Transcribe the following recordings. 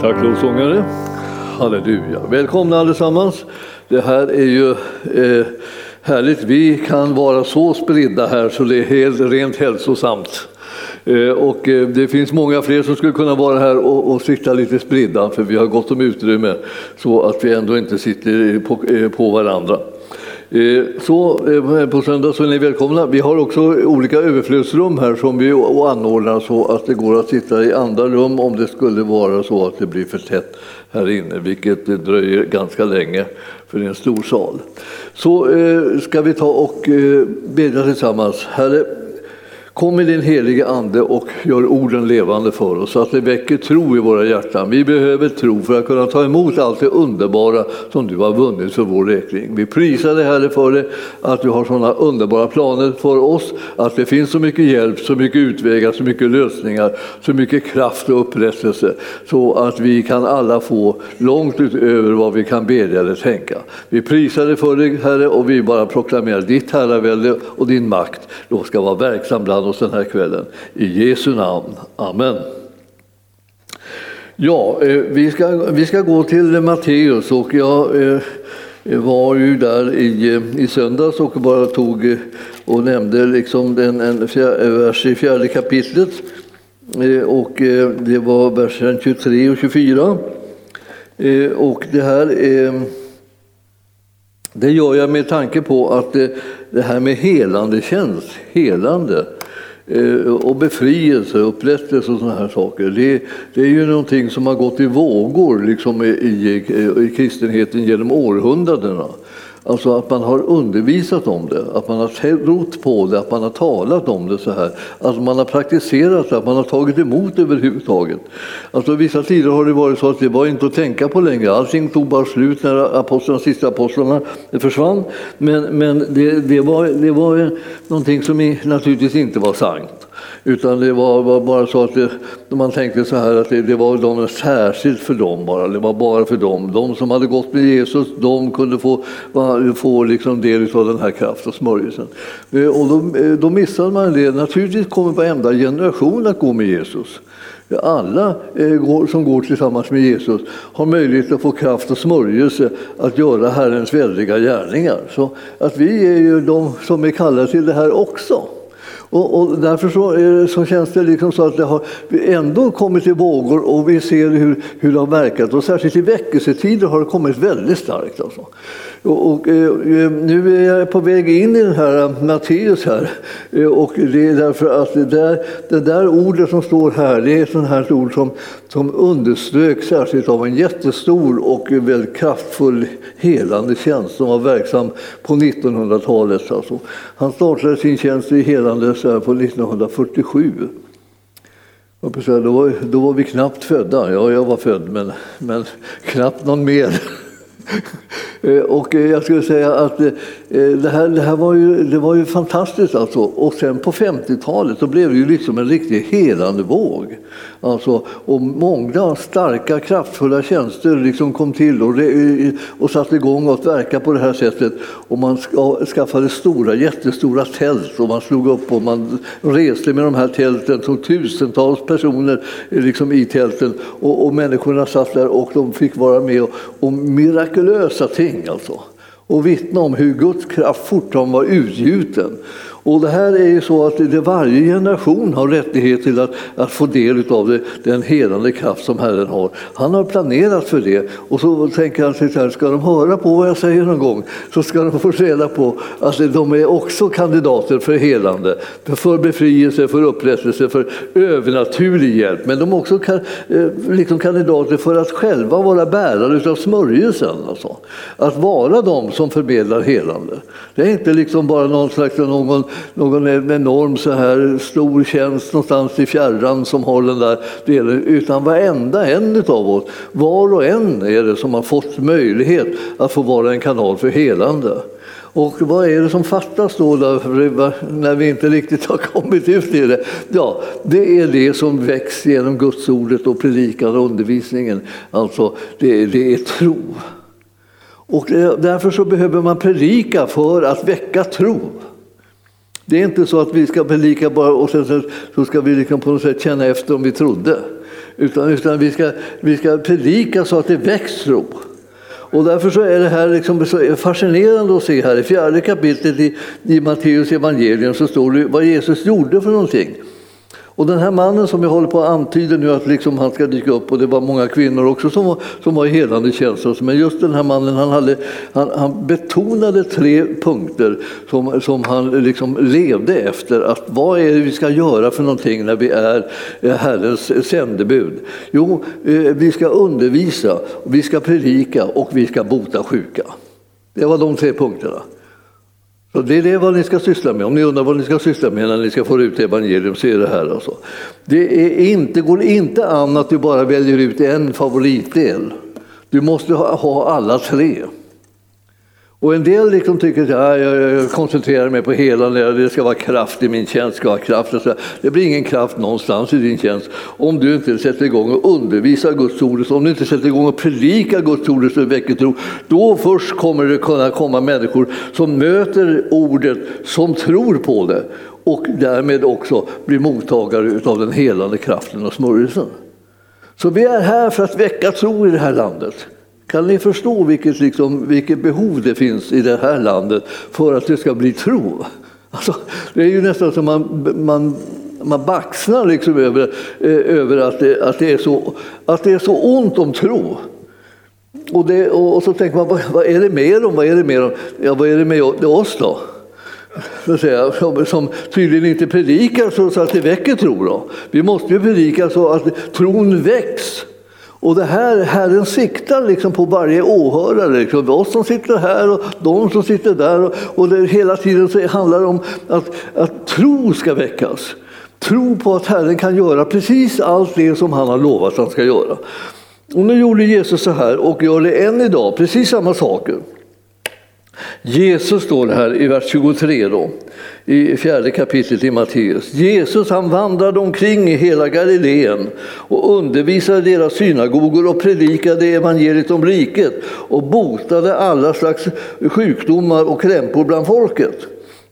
Tack lovsångare. Halleluja. Välkomna allesammans. Det här är ju eh, härligt. Vi kan vara så spridda här så det är helt rent hälsosamt. Eh, och eh, det finns många fler som skulle kunna vara här och, och sitta lite spridda för vi har gott om utrymme så att vi ändå inte sitter på, eh, på varandra. Eh, så eh, på söndag så är ni välkomna. Vi har också olika överflödsrum här som vi anordnar så att det går att sitta i andra rum om det skulle vara så att det blir för tätt här inne, vilket dröjer ganska länge för det är en stor sal. Så eh, ska vi ta och bedja tillsammans. Herre, Kom med din helige Ande och gör orden levande för oss så att det väcker tro i våra hjärtan. Vi behöver tro för att kunna ta emot allt det underbara som du har vunnit för vår räkning. Vi prisar dig Herre för det, att du har sådana underbara planer för oss, att det finns så mycket hjälp, så mycket utvägar, så mycket lösningar, så mycket kraft och upprättelse så att vi kan alla få långt utöver vad vi kan bedja eller tänka. Vi prisar dig för det Herre och vi bara proklamerar ditt herravälde och din makt då ska vara verksam bland oss den här kvällen. I Jesu namn. Amen. Ja, eh, vi ska, vi ska gå till Matteus och jag eh, var ju där i, eh, i söndags och bara tog och nämnde liksom den, en fjär, vers i fjärde kapitlet. Och det var versen 23 och 24. Och det här är det gör jag med tanke på att det här med helande tjänst, helande, Eh, och befrielse, upprättelse och sådana här saker. Det, det, är ju någonting som har gått i vågor liksom i, i, i kristenheten genom århundradena. Alltså att man har undervisat om det, att man har trott på det, att man har talat om det så här. Att man har praktiserat det, att man har tagit emot det överhuvudtaget. Alltså vissa tider har det varit så att det var inte att tänka på längre. Allting tog bara slut när apostlarna, sista apostlarna försvann. Men, men det, det, var, det var någonting som naturligtvis inte var sant. Utan det var, var bara så att det, man tänkte så här att det, det, var de särskilt för dem bara. Det var bara för dem. De som hade gått med Jesus, de kunde få, få liksom del av den här kraft och smörjelsen. Eh, och då, eh, då missade man det. Naturligtvis kommer varenda generation att gå med Jesus. Alla eh, som går tillsammans med Jesus har möjlighet att få kraft och smörjelse att göra Herrens väldiga gärningar. Så att vi är ju de som är kallade till det här också. Och, och därför så, eh, så, känns det liksom så att det har ändå kommit i vågor och vi ser hur, hur det har verkat. Och särskilt i väckelsetider har det kommit väldigt starkt. Alltså. Och, och, eh, eh, nu är jag på väg in i den här Matteus här. Och det är därför att det där, det där ordet som står här, det är ett sånt här ord som, som underströks särskilt av en jättestor och väldigt kraftfull helande tjänst som var verksam på 1900-talet. Alltså. Han startade sin tjänst i helande på 1947. Då var, då var vi knappt födda. Ja, jag var född, men, men knappt någon mer. Eh, och eh, jag skulle säga att eh, Eh, det här, det här var, ju, det var ju fantastiskt. Alltså. Och sen på 50-talet så blev det ju liksom en riktig helande våg. Alltså, och många starka, kraftfulla tjänster liksom kom till och, och satte igång att verka på det här sättet. Och man skaffade stora, jättestora tält och man slog upp och man reste med de här tälten. tog tusentals personer eh, liksom i tälten och, och människorna satt där och de fick vara med och, och mirakulösa ting alltså och vittna om hur Guds kraft fortfarande var utgjuten. Och det här är ju så att det, varje generation har rättighet till att, att få del av det, den helande kraft som Herren har. Han har planerat för det. Och så tänker han sig så här, ska de höra på vad jag säger någon gång så ska de få reda på att de är också kandidater för helande, för befrielse, för upprättelse, för övernaturlig hjälp. Men de är också kan, eh, liksom kandidater för att själva vara bärare av smörjelsen. Alltså. Att vara de som förmedlar helande. Det är inte liksom bara någon slags någon någon enorm så här stor tjänst någonstans i fjärran som har den där delen, utan varenda en av oss, var och en är det som har fått möjlighet att få vara en kanal för helande. Och vad är det som fattas då, när vi inte riktigt har kommit ut i det? Ja, det är det som väcks genom Guds ordet och predikan och undervisningen. Alltså, det, det är tro. Och därför så behöver man predika för att väcka tro. Det är inte så att vi ska predika bara och sen så ska vi liksom på något sätt känna efter om vi trodde. Utan, utan vi, ska, vi ska predika så att det väcks tro. Och därför så är det här liksom så fascinerande att se här i fjärde kapitlet i, i Matteus evangelium så står det vad Jesus gjorde för någonting. Och den här mannen som jag håller på att antyda nu att liksom han ska dyka upp och det var många kvinnor också som var, som var i helande tjänst. Men just den här mannen han, hade, han, han betonade tre punkter som, som han liksom levde efter. Att vad är det vi ska göra för någonting när vi är eh, Herrens sändebud? Jo, eh, vi ska undervisa, vi ska predika och vi ska bota sjuka. Det var de tre punkterna. Så det är det vad ni ska syssla med. Om ni undrar vad ni ska syssla med när ni ska få ut evangelium så är det här. Alltså. Det är inte, går inte an att du bara väljer ut en favoritdel. Du måste ha, ha alla tre. Och en del liksom tycker att ja, jag koncentrerar mig på hela, det ska vara kraft i min tjänst. Ska vara kraft. Det blir ingen kraft någonstans i din tjänst om du inte sätter igång och undervisar Guds ord, om du inte sätter igång och predikar Guds ord så väcker tro. Då först kommer det kunna komma människor som möter ordet, som tror på det och därmed också blir mottagare av den helande kraften och smörjelsen. Så vi är här för att väcka tro i det här landet. Kan ni förstå vilket, liksom, vilket behov det finns i det här landet för att det ska bli tro? Alltså, det är ju nästan som man, man, man baxnar liksom över, eh, över att, det, att, det är så, att det är så ont om tro. Och, det, och, och så tänker man, vad, vad, är det med dem? Vad är det med dem? Ja, vad är det med oss då? Säga, som, som tydligen inte predikar så, så att det väcker tro. Då. Vi måste ju predika så att tron väcks. Och det här, Herren siktar liksom på varje åhörare, liksom, oss som sitter här och de som sitter där. Och, och det, hela tiden så handlar det om att, att tro ska väckas. Tro på att Herren kan göra precis allt det som han har lovat att han ska göra. Och nu gjorde Jesus så här och gör det än idag, precis samma saker. Jesus står det här i vers 23 då, i fjärde kapitlet i Matteus. Jesus han vandrade omkring i hela Galileen och undervisade deras synagogor och predikade evangeliet om riket och botade alla slags sjukdomar och krämpor bland folket.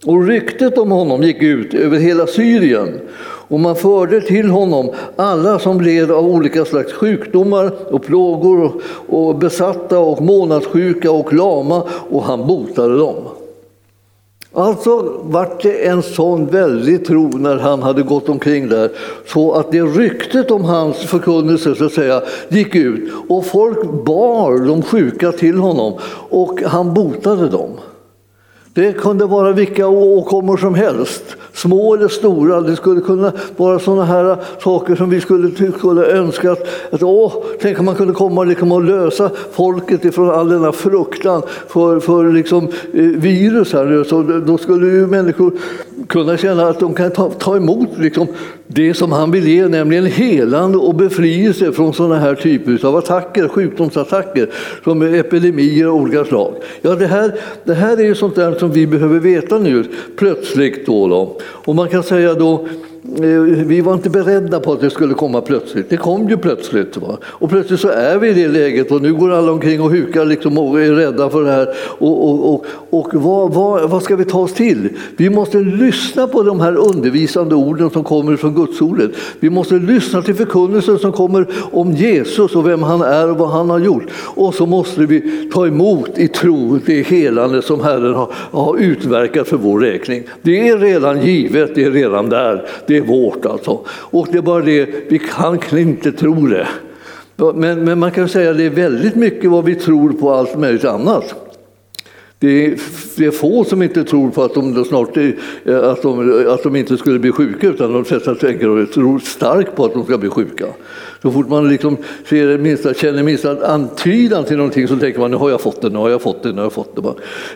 Och ryktet om honom gick ut över hela Syrien och man förde till honom alla som led av olika slags sjukdomar och plågor och besatta och månadssjuka och lama och han botade dem. Alltså vart det en sån väldig tro när han hade gått omkring där så att det ryktet om hans förkunnelse så att säga gick ut och folk bar de sjuka till honom och han botade dem. Det kunde vara vilka åkommor som helst, små eller stora. Det skulle kunna vara sådana här saker som vi skulle, skulle önska att, att åh, tänk om man kunde komma liksom och lösa folket ifrån all denna fruktan för, för liksom, eh, virus. Här. Så då skulle ju människor kunna känna att de kan ta, ta emot liksom, det som han vill ge, nämligen helande och befrielse från sådana här typer av attacker, sjukdomsattacker som epidemier av olika slag. Ja, det, här, det här är ju sånt där som vi behöver veta nu plötsligt. Då, då. Och man kan säga då Eh, vi var inte beredda på att det skulle komma plötsligt. Det kom ju plötsligt. Va? Och plötsligt så är vi i det läget och nu går alla omkring och hukar liksom och är rädda för det här. Och, och, och, och vad, vad, vad, ska vi ta oss till? Vi måste lyssna på de här undervisande orden som kommer från Gudsordet. Vi måste lyssna till förkunnelsen som kommer om Jesus och vem han är och vad han har gjort. Och så måste vi ta emot i tro det helande som Herren har, har utverkat för vår räkning. Det är redan givet, det är redan där. Det det är vårt alltså. Och det är bara det, vi kan inte tro det. Men, men man kan säga att det är väldigt mycket vad vi tror på allt möjligt annat. Det är, det är få som inte tror på att de, snart eh, att, de, att de inte skulle bli sjuka utan de flesta tänker och tror starkt på att de ska bli sjuka. Så fort man liksom ser minsta, känner minsta antydan till någonting så tänker man nu har jag fått det, nu har jag fått det, nu har jag fått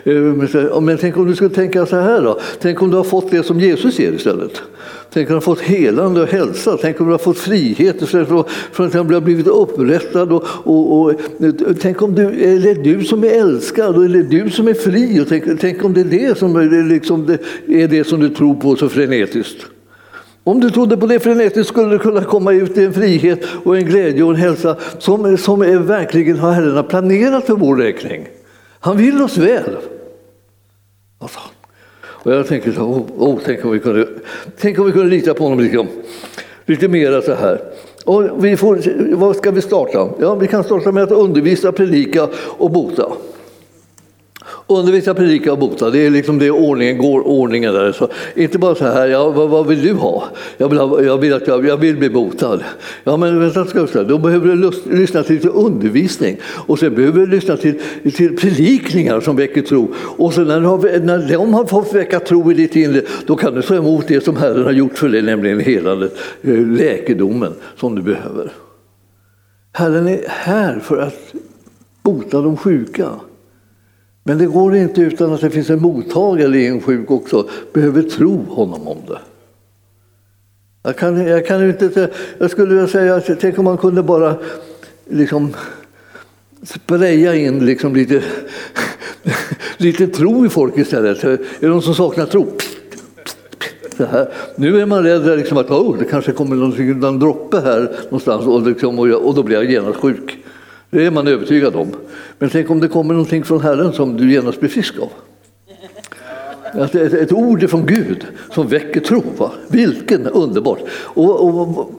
det. Eh, men tänk om du skulle tänka så här då, tänk om du har fått det som Jesus ger istället. Tänk om du har fått helande och hälsa. Tänk om du har fått frihet istället för, för att du har blivit upprättad. Och, och, och, tänk om du, är det du som är älskad och är det du som är fri. Och tänk, tänk om det är det som, är, liksom, det, är det som du tror på så frenetiskt. Om du trodde på det frenetiskt skulle du kunna komma ut i en frihet och en glädje och en hälsa som, som är verkligen har Herren planerat för vår räkning. Han vill oss väl. Alltså. Och jag tänker så, oh, oh, tänk, om vi kunde, tänk om vi kunde lita på honom liksom, lite mer så här. Och vi får, vad ska vi starta? Ja, vi kan starta med att undervisa, predika och bota. Undervisa, predika och bota, det är liksom det ordningen går, ordningen där. Så inte bara så här, ja, vad, vad vill du ha? Jag vill, ha, jag vill, att jag, jag vill bli botad. Ja, men vänta, ska jag då behöver du lust, lyssna till lite undervisning och sen behöver du lyssna till, till predikningar som väcker tro. Och sen när, har, när de har fått väcka tro i ditt inre, då kan du ta emot det som Herren har gjort för dig, nämligen helandet, eh, läkedomen som du behöver. Herren är här för att bota de sjuka. Men det går inte utan att det finns en mottagare i en sjuk också, behöver tro honom om det. Jag, kan, jag, kan inte, jag skulle vilja säga att tänk om man kunde bara liksom spraya in liksom lite, lite tro i folk istället. Är det någon som saknar tro? Nu är man rädd liksom att oh, det kanske kommer någon droppe här någonstans och, liksom, och då blir jag genast sjuk. Det är man övertygad om. Men tänk om det kommer någonting från Herren som du genast blir frisk av. Att ett, ett ord från Gud som väcker tro. Va? Vilken underbart! Och, och,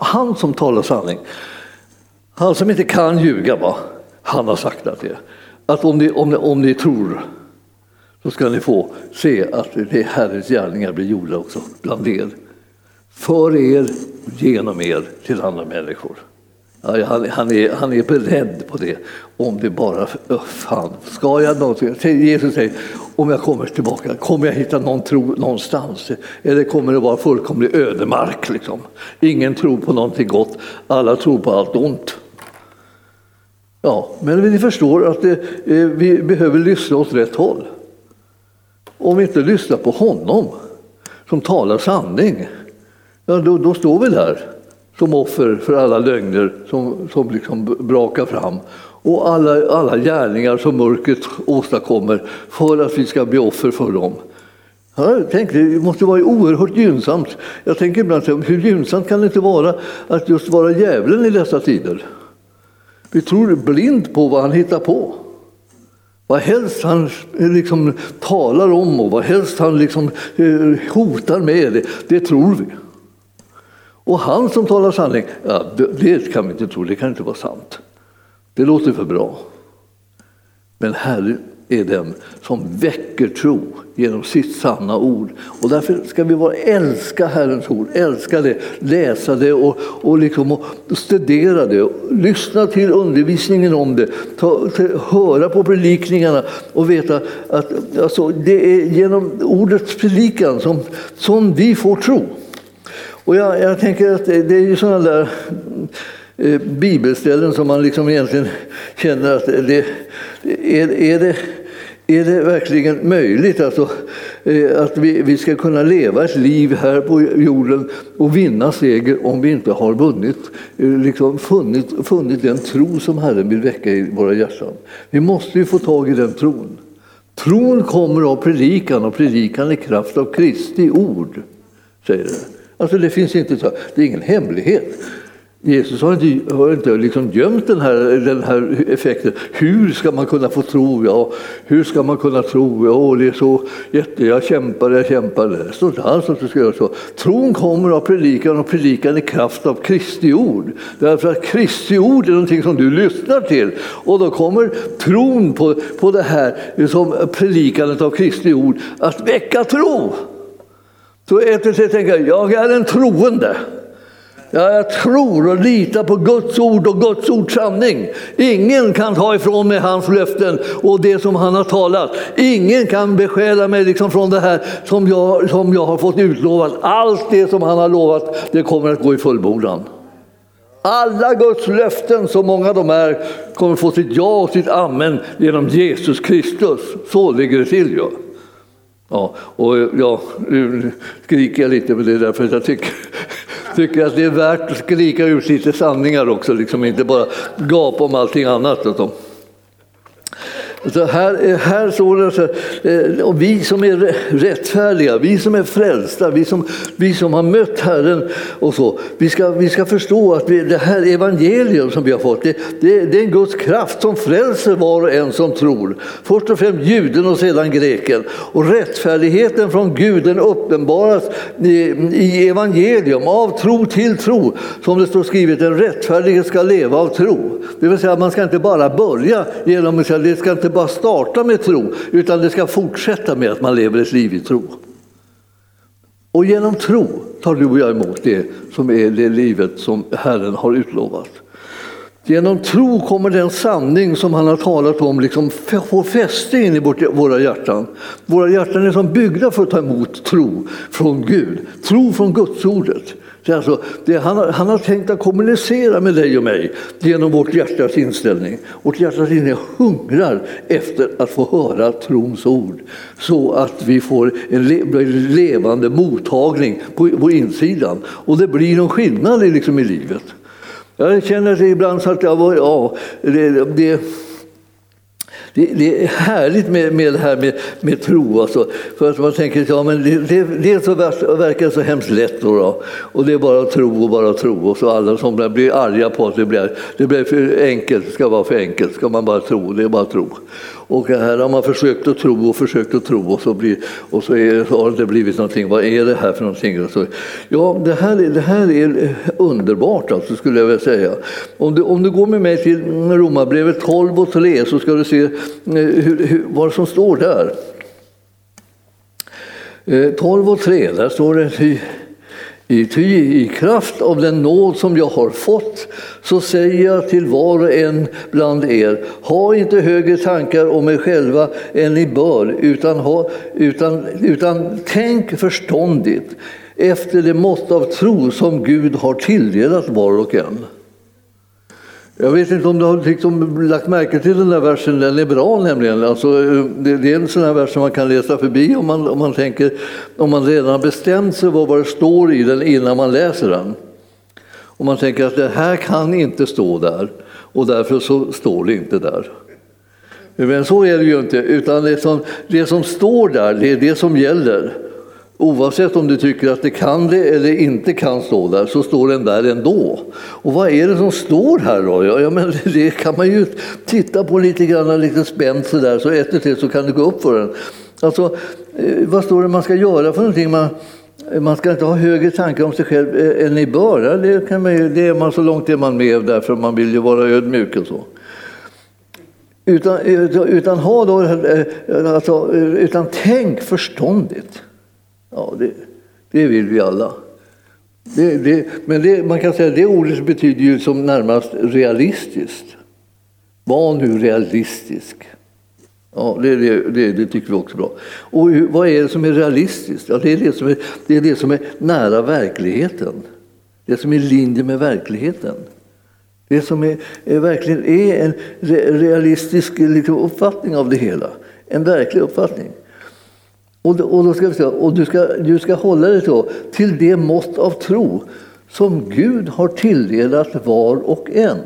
han som talar sanning, han som inte kan ljuga, va? han har sagt att det. Att om ni, om, ni, om ni tror så ska ni få se att det Herrens gärningar blir gjorda också bland er. För er, genom er, till andra människor. Han, han, är, han är beredd på det, om det bara... Fan, ska jag någonting? Jesus säger, om jag kommer tillbaka, kommer jag hitta någon tro någonstans? Eller kommer det vara fullkomlig ödemark? Liksom? Ingen tror på någonting gott, alla tror på allt ont. Ja, men vi förstår att det, vi behöver lyssna åt rätt håll. Om vi inte lyssnar på honom, som talar sanning, ja, då, då står vi där som offer för alla lögner som, som liksom brakar fram och alla, alla gärningar som mörkret åstadkommer för att vi ska bli offer för dem. Jag tänkte, det måste vara oerhört gynnsamt. Jag tänker ibland, hur gynnsamt kan det inte vara att just vara djävulen i dessa tider? Vi tror blind på vad han hittar på. Vad helst han eh, liksom talar om och vad helst han liksom eh, hotar med, det, det tror vi. Och han som talar sanning, ja, det kan vi inte tro, det kan inte vara sant. Det låter för bra. Men Herren är den som väcker tro genom sitt sanna ord. Och därför ska vi bara älska Herrens ord, älska det, läsa det och, och, liksom, och studera det. Och lyssna till undervisningen om det, ta, höra på predikningarna och veta att alltså, det är genom ordets predikan som, som vi får tro. Och jag, jag tänker att det är ju sådana där eh, bibelställen som man liksom egentligen känner att det, är, är det är det verkligen möjligt alltså, att vi, vi ska kunna leva ett liv här på jorden och vinna seger om vi inte har vunnit, eh, liksom funnit, funnit den tro som Herren vill väcka i våra hjärtan? Vi måste ju få tag i den tron. Tron kommer av predikan och predikan i kraft av Kristi ord, säger det. Alltså det finns inte så, det är ingen hemlighet. Jesus har inte, har inte liksom gömt den här, den här effekten. Hur ska man kunna få tro? Ja, hur ska man kunna tro? Ja, det är så jätte, jag kämpar, jag kämpar. Det står inte alls att du ska göra så. Tron kommer av predikan och predikan i kraft av Kristi ord. Därför att Kristi ord är någonting som du lyssnar till. Och då kommer tron på, på det här, som predikandet av Kristi ord, att väcka tro. Så efter sig tänker jag, jag är en troende. Ja, jag tror och litar på Guds ord och Guds ords sanning. Ingen kan ta ifrån mig hans löften och det som han har talat. Ingen kan besjäla mig liksom från det här som jag, som jag har fått utlovat. Allt det som han har lovat, det kommer att gå i fullbordan. Alla Guds löften, så många de är, kommer få sitt ja och sitt amen genom Jesus Kristus. Så ligger det till. Ja. Ja, och ja, nu skriker jag lite, men det är därför att jag tycker, tycker att det är värt att skrika ut lite sanningar också, liksom inte bara gapa om allting annat. Så här, eh, här står det så här, och vi som är rättfärdiga, vi som är frälsta, vi som, vi som har mött Herren och så. Vi ska, vi ska förstå att vi, det här evangelium som vi har fått, det, det, det, är en Guds kraft som frälser var och en som tror. Först och främst juden och sedan greken. Och rättfärdigheten från Gud den uppenbaras i, i evangelium, av tro till tro. Som det står skrivet, den rättfärdige ska leva av tro. Det vill säga man ska inte bara börja genom att säga, det ska inte bara starta med tro, utan det ska fortsätta med att man lever ett liv i tro. Och genom tro tar du och jag emot det som är det livet som Herren har utlovat. Genom tro kommer den sanning som han har talat om liksom få fäste in i våra hjärtan. Våra hjärtan är som byggda för att ta emot tro från Gud, tro från Gudsordet. Det alltså, det, han, har, han har tänkt att kommunicera med dig och mig genom vårt hjärtas inställning. Vårt hjärtas inställning hungrar efter att få höra trons ord så att vi får en levande mottagning på, på insidan. Och det blir någon skillnad liksom i livet. Jag känner ibland så att jag var, ja, det, det det, det, är härligt med, med det här med, med tro. Alltså. För att man tänker ja, men det, det, det så verkar det så hemskt lätt. Då, då, Och det är bara tro och bara tro. Och så alla som blir arga på att det blir, det blir för enkelt, det ska vara för enkelt. Ska man bara tro, det är bara tro. Och här har man försökt att tro och försökt att tro och så, blir, och så, är, så har det blivit någonting. Vad är det här för någonting? Så, ja, det här, det här är underbart alltså, skulle jag vilja säga. Om du, om du går med mig till Romarbrevet 12 och 3 så ska du se eh, hur, hur, vad som står där. Eh, 12 och 3, där står det ty i kraft av den nåd som jag har fått så säger jag till var och en bland er, ha inte högre tankar om er själva än ni bör, utan, ha, utan, utan tänk förståndigt efter det mått av tro som Gud har tilldelat var och en. Jag vet inte om du har liksom lagt märke till den där versen, den är bra nämligen. Alltså, det, det är en sån här vers som man kan läsa förbi om man, om man, tänker, om man redan har bestämt sig vad det står i den innan man läser den. Om man tänker att det här kan inte stå där och därför så står det inte där. Men så är det ju inte, utan det som, det som står där, det är det som gäller. Oavsett om du tycker att det kan det eller inte kan stå där så står den där ändå. Och vad är det som står här då? Ja, men det kan man ju titta på lite grann, lite spänt sådär, så ett och till så kan det gå upp för en. Alltså, eh, vad står det man ska göra för någonting? Man, man ska inte ha högre tankar om sig själv eh, än ni bör. Det, kan man det är man så långt är man med därför man vill ju vara ödmjuk och så. Utan, eh, utan, ha då, alltså, utan tänk förståndigt. Ja, det, det vill vi alla. Det, det, men det, man kan säga att det ordet betyder ju som närmast realistiskt. Var nu realistisk. Ja, det, det, det, tycker vi också är bra. Och vad är det som är realistiskt? Ja, det, är det, som är, det är det som är nära verkligheten. Det som är i linje med verkligheten. Det som är, är verkligen är en realistisk liksom, uppfattning av det hela. En verklig uppfattning. Och, då, och, då ska vi säga, och du, ska, du ska hålla dig då till det mått av tro som Gud har tilldelat var och en.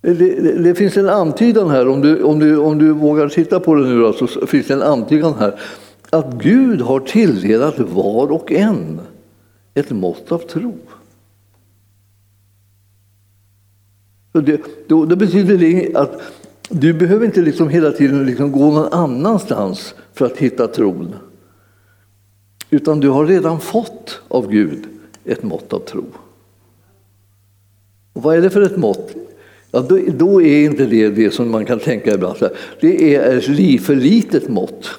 Det, det, det, finns en antydan här, om du, om, du, om du vågar titta på det nu då, så finns det en antydan här att Gud har tilldelat var och en ett mått av tro. Det, då, det betyder det att du behöver inte liksom hela tiden liksom gå någon annanstans för att hitta tron. Utan du har redan fått av Gud ett mått av tro. Och vad är det för ett mått? Ja, då, då är inte det det som man kan tänka ibland. Det är ett för litet mått.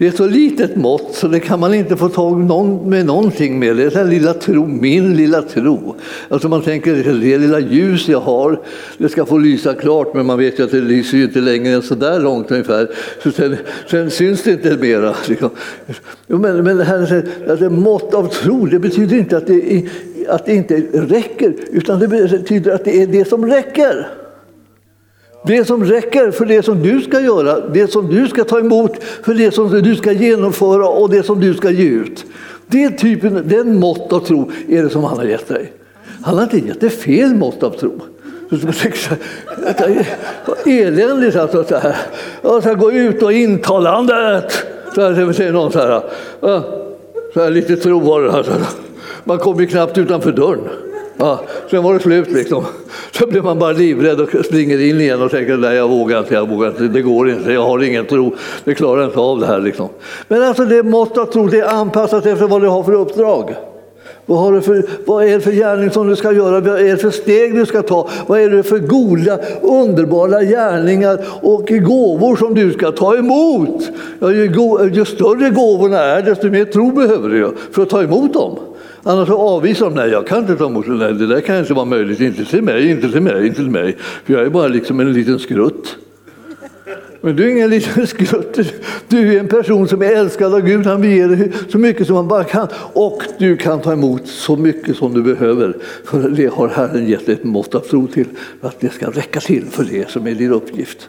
Det är ett så litet mått så det kan man inte få tag någon, med någonting med. Det är den lilla tro, min lilla tro. Alltså man tänker det lilla ljus jag har, det ska få lysa klart men man vet ju att det lyser ju inte längre än så där långt ungefär. Så sen, sen syns det inte mera. Liksom. Men, men det här alltså, mått av tro, det betyder inte att det, att det inte räcker utan det betyder att det är det som räcker. Det som räcker för det som du ska göra, det som du ska ta emot, för det som du ska genomföra och det som du ska ge ut. Det typen, den mått av tro är det som han har gett dig. Han har inte gett dig fel mått av tro. Liksom- Eländigt alltså. Så här. Jag ska gå ut och intalandet. Så här säger någon så här. Så här lite tro var det. Här. Man kommer knappt utanför dörren. Ja, sen var det slut liksom. Så blir man bara livrädd och springer in igen och tänker nej jag vågar inte, jag vågar inte, det går inte, jag har ingen tro, det klarar inte av det här. Liksom. Men alltså det mått av tro, det är anpassat efter vad du har för uppdrag. Vad, har du för, vad är det för gärning som du ska göra? Vad är det för steg du ska ta? Vad är det för goda, underbara gärningar och gåvor som du ska ta emot? Ja, ju, ju större gåvorna är, desto mer tro behöver du för att ta emot dem. Annars så avvisar de, nej jag kan inte ta emot det, nej, det där kan inte vara möjligt, inte till mig, inte till mig, inte till mig. För jag är bara liksom en liten skrutt. Men du är ingen liten skrutt. Du är en person som är älskad av Gud. Han vill ge dig så mycket som han bara kan. Och du kan ta emot så mycket som du behöver. För det har Herren gett dig ett mått av tro till. För att det ska räcka till för det som är din uppgift.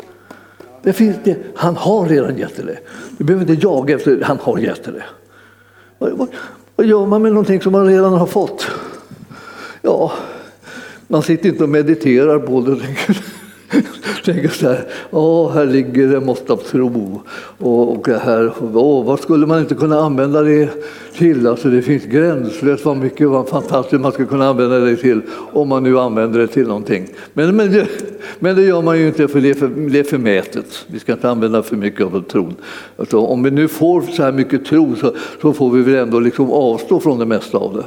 Det finns det. Han har redan gett dig det. Du behöver inte jaga efter det. Han har gett dig det. Vad gör man med någonting som man redan har fått? Ja, man sitter inte och mediterar på det. Tänker så här, åh, här ligger det mått av tro. Och, och här, åh, vad skulle man inte kunna använda det till? Alltså det finns gränslöst vad mycket vad fantastiskt man skulle kunna använda det till om man nu använder det till någonting. Men, men, det, men det gör man ju inte för det är för, det är för mätet. Vi ska inte använda för mycket av tron. Alltså, om vi nu får så här mycket tro så, så får vi väl ändå liksom avstå från det mesta av det.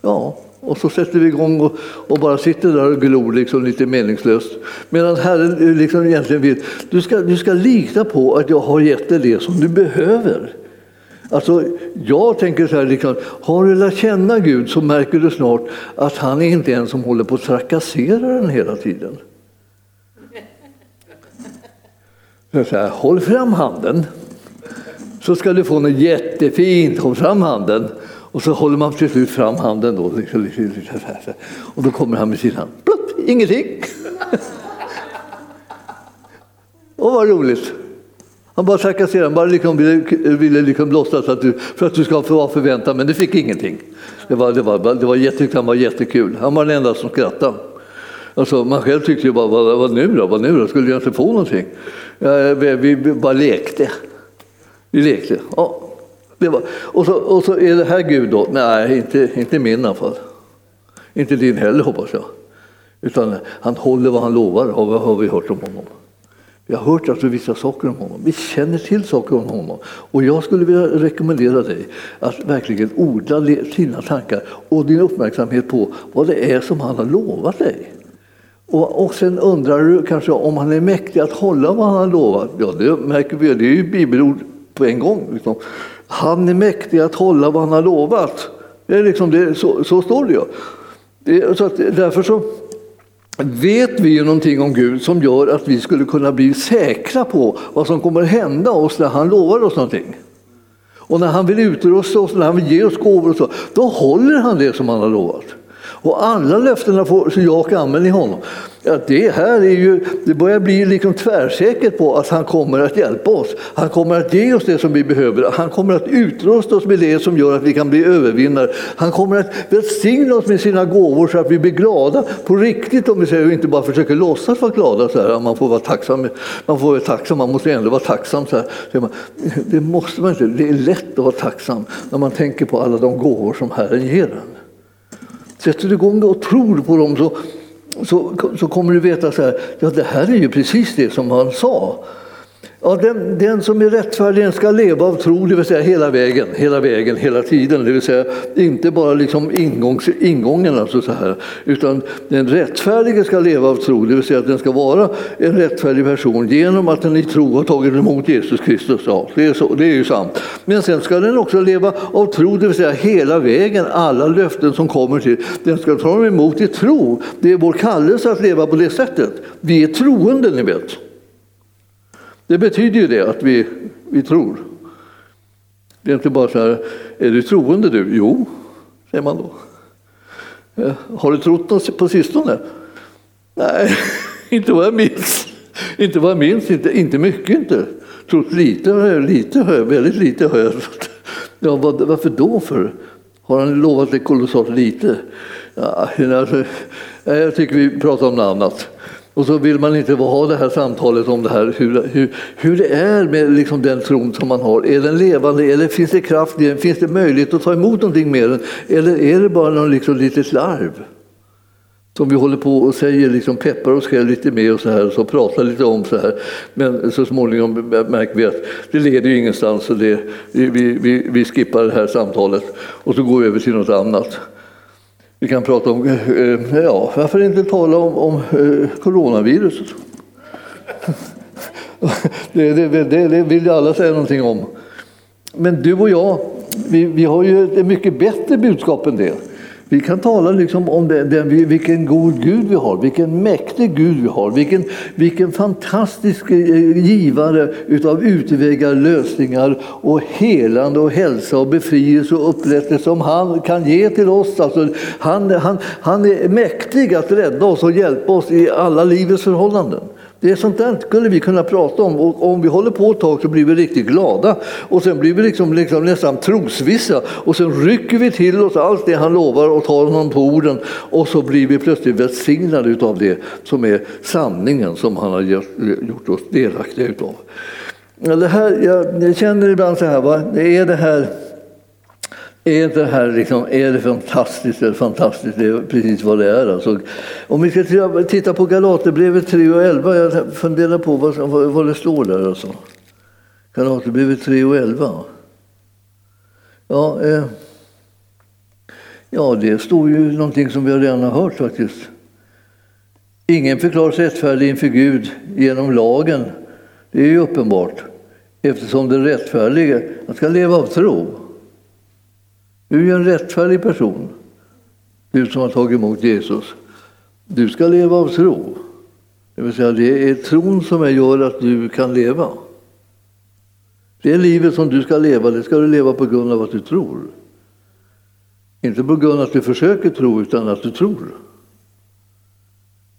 Ja, och så sätter vi igång och, och bara sitter där och glor liksom lite meningslöst. Medan Herren eh, liksom egentligen vill, du ska, du ska lita på att jag har gett dig det som du behöver. Alltså, jag tänker så här, liksom, har du lärt känna Gud så märker du snart att han är inte en som håller på att trakassera den hela tiden. Så här, håll fram handen så ska du få något jättefint. Håll fram handen. Och så håller man till slut fram handen då. Och då kommer han med sin hand. Plupp, ingenting. Och vad roligt. Han bara trakasserade, han bara liksom ville, ville liksom låtsas att du, för att du ska få vara förväntad, men du fick ingenting. Det var, det var, det var, jätte, han var jättekul. Han var den enda som skrattade. Alltså, man själv tyckte ju bara, vad, vad nu då? Vad nu då? Skulle jag inte få någonting? Ja, vi, vi bara lekte. Vi lekte. Ja, var, och, så, och så är det här Gud då? Nej, inte, inte min i alla fall. Inte din heller hoppas jag. Utan han håller vad han lovar, har, har vi hört om honom. Vi har hört alltså vissa saker om honom. Vi känner till saker om honom. Och jag skulle vilja rekommendera dig att verkligen odla dina tankar och din uppmärksamhet på vad det är som han har lovat dig. Och, och sen undrar du kanske om han är mäktig att hålla vad han har lovat. Ja, det märker vi. Det är ju bibelord på en gång. Liksom. Han är mäktig att hålla vad han har lovat. Det är liksom det, så, så står det ju. Det, så att, därför så vet vi ju någonting om Gud som gör att vi skulle kunna bli säkra på vad som kommer hända oss när han lovar oss någonting. Och när han vill utrusta oss, när han vill ge oss gåvor och så, då håller han det som han har lovat. Och alla löftena får jag och amen i honom. Ja, det här är ju, det börjar bli liksom tvärsäkert på att han kommer att hjälpa oss. Han kommer att ge oss det som vi behöver. Han kommer att utrusta oss med det som gör att vi kan bli övervinnare. Han kommer att välsigna oss med sina gåvor så att vi blir glada på riktigt om vi säger och inte bara försöker låtsas vara glada. Så här. Man får vara tacksam. Man får vara tacksam, man måste ändå vara tacksam. Så här. Det måste man inte. Det är lätt att vara tacksam när man tänker på alla de gåvor som Herren ger en. Sätter du igång och tror på dem så, så, så kommer du veta så här, ja det här är ju precis det som han sa. Ja, den, den, som är rättfärdig ska leva av tro, det vill säga hela vägen, hela vägen, hela tiden. Det vill säga inte bara liksom ingångs, ingången, alltså så här, utan den rättfärdige ska leva av tro, det vill säga att den ska vara en rättfärdig person genom att den i tro har tagit emot Jesus Kristus. Ja, det, är så, det är ju sant. Men sen ska den också leva av tro, det vill säga hela vägen, alla löften som kommer till. Den ska ta emot i tro. Det är vår kallelse att leva på det sättet. Vi är troende, ni vet. Det betyder ju det att vi, vi tror. Det är inte bara så här, är du troende du? Jo, säger man då. Eh, har du trott något på sistone? Nej, inte vad jag minns. Inte vad jag minns, inte, inte mycket inte. Trott lite, lite väldigt lite har jag trott. Ja, varför då för? Har han lovat det kolossalt lite? Ja, alltså, eh, jag tycker vi pratar om något annat. Och så vill man inte ha det här samtalet om det här, hur, hur, hur det är med liksom den tron som man har. Är den levande eller finns det kraft i den? Finns det möjlighet att ta emot någonting med den? Eller är det bara någon liksom litet larv? Som vi håller på och säger, liksom peppar oss själva lite med och så här, och så pratar lite om så här. Men så småningom märker vi att det leder ju ingenstans så det, vi, vi, vi skippar det här samtalet och så går vi över till något annat. Vi kan prata om, eh, eh, ja, varför inte tala om, om eh, coronaviruset? Det, det, det, det vill ju alla säga någonting om. Men du och jag, vi, vi har ju ett mycket bättre budskap än det. Vi kan tala liksom om det, det, vilken god Gud vi har, vilken mäktig Gud vi har, vilken, vilken fantastisk eh, givare utav utvägar, lösningar och helande och hälsa och befrielse och upprättelse som han kan ge till oss. Alltså, han, han, han är mäktig att rädda oss och hjälpa oss i alla livets förhållanden. Det är sånt där skulle vi kunna prata om och om vi håller på ett tag så blir vi riktigt glada och sen blir vi liksom, liksom nästan trosvissa och sen rycker vi till oss allt det han lovar och tar honom på orden och så blir vi plötsligt välsignade av det som är sanningen som han har gjort oss delaktiga utav. Det här, jag känner ibland så här, va? det är det här är det här liksom, är det fantastiskt eller fantastiskt? Det är precis vad det är. Alltså. Om vi ska titta på Galaterbrevet 3 och 11, jag funderar på vad, vad det står där. Alltså. Galaterbrevet 3 och 11. Ja, eh, ja, det står ju någonting som vi redan har hört faktiskt. Ingen förklaras rättfärdig inför Gud genom lagen. Det är ju uppenbart eftersom den rättfärdige ska leva av tro. Du är en rättfärdig person, du som har tagit emot Jesus. Du ska leva av tro. Det vill säga, det är tron som gör att du kan leva. Det livet som du ska leva, det ska du leva på grund av att du tror. Inte på grund av att du försöker tro, utan att du tror.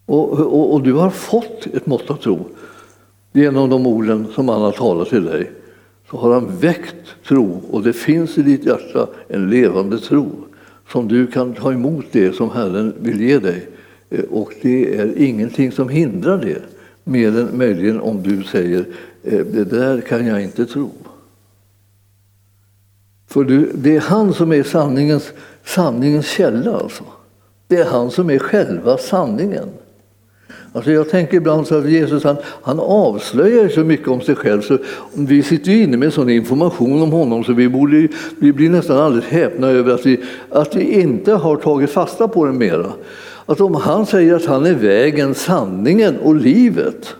Och, och, och du har fått ett mått av tro genom de orden som han har talat till dig så har han väckt tro och det finns i ditt hjärta en levande tro som du kan ta emot det som Herren vill ge dig. Eh, och det är ingenting som hindrar det, mer än möjligen om du säger eh, det där kan jag inte tro. För du, det är han som är sanningens, sanningens källa. Alltså. Det är han som är själva sanningen. Alltså jag tänker ibland så att Jesus han, han avslöjar så mycket om sig själv så vi sitter ju inne med sån information om honom så vi, borde, vi blir nästan alldeles häpna över att vi, att vi inte har tagit fasta på den mera. Att om han säger att han är vägen, sanningen och livet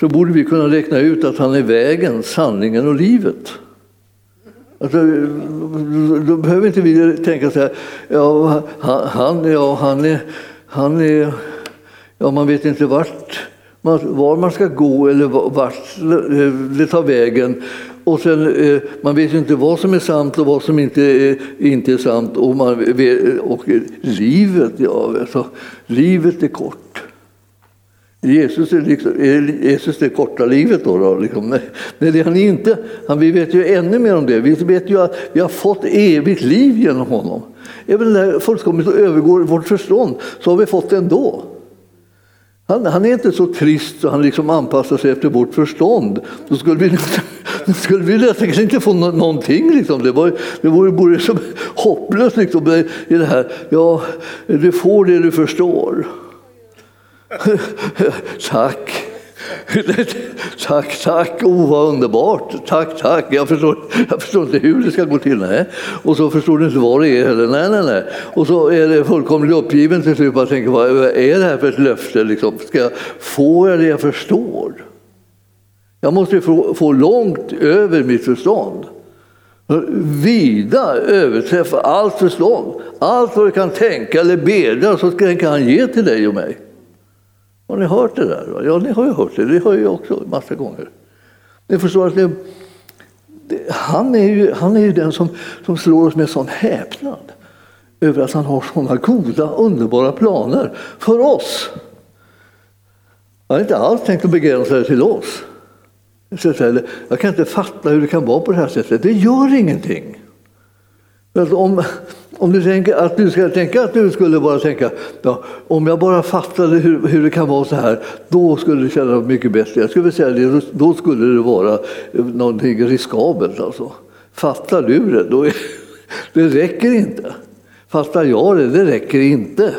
så borde vi kunna räkna ut att han är vägen, sanningen och livet. Alltså, då behöver inte vi tänka så här, ja, han, ja, han är, han är ja, man vet inte vart, var man ska gå eller vart det tar vägen. Och sen, eh, man vet inte vad som är sant och vad som inte är, inte är sant. Och, man, och livet, ja, alltså, livet är kort. Jesus är, liksom, är Jesus det korta livet då? då liksom. Nej, nej, det är han inte. Han, vi vet ju ännu mer om det. Vi vet ju att vi har fått evigt liv genom honom. Även när det fullkomligt övergår vårt förstånd så har vi fått det ändå. Han, han, är inte så trist så han liksom anpassar sig efter vårt förstånd. Då skulle vi, då skulle vi nästan inte få någonting. Liksom. Det, var, det vore, vore som hopplöst liksom, i det här. Ja, du får det du förstår. Tack. tack, tack, oh vad underbart. Tack, tack. Jag förstår, jag förstår inte hur det ska gå till. Nej. Och så förstår du inte vad det är heller. Nej, nej, nej. Och så är det fullkomligt uppgiven till slut. Jag tänker, vad är det här för ett löfte? Liksom? Ska jag få det jag förstår? Jag måste få, få långt över mitt förstånd. Vida överträffa allt förstånd. Allt vad du kan tänka eller bedja så ska han ge till dig och mig. Har ni hört det där? Ja, ni har ju hört det. Det har jag också massa gånger. Ni förstår att det, det, han, är ju, han är ju den som, som slår oss med sån häpnad över att han har såna goda, underbara planer för oss. Han har inte alls tänkt att begränsa det till oss. Jag kan inte fatta hur det kan vara på det här sättet. Det gör ingenting. Alltså om, om du tänker att du ska tänka att du skulle bara tänka ja, om jag bara fattade hur, hur det kan vara så här, då skulle det kännas mycket bättre. Jag skulle säga det, då skulle det vara eh, någonting riskabelt. Alltså. Fattar du det, då är, det räcker inte. Fattar jag det, det räcker inte.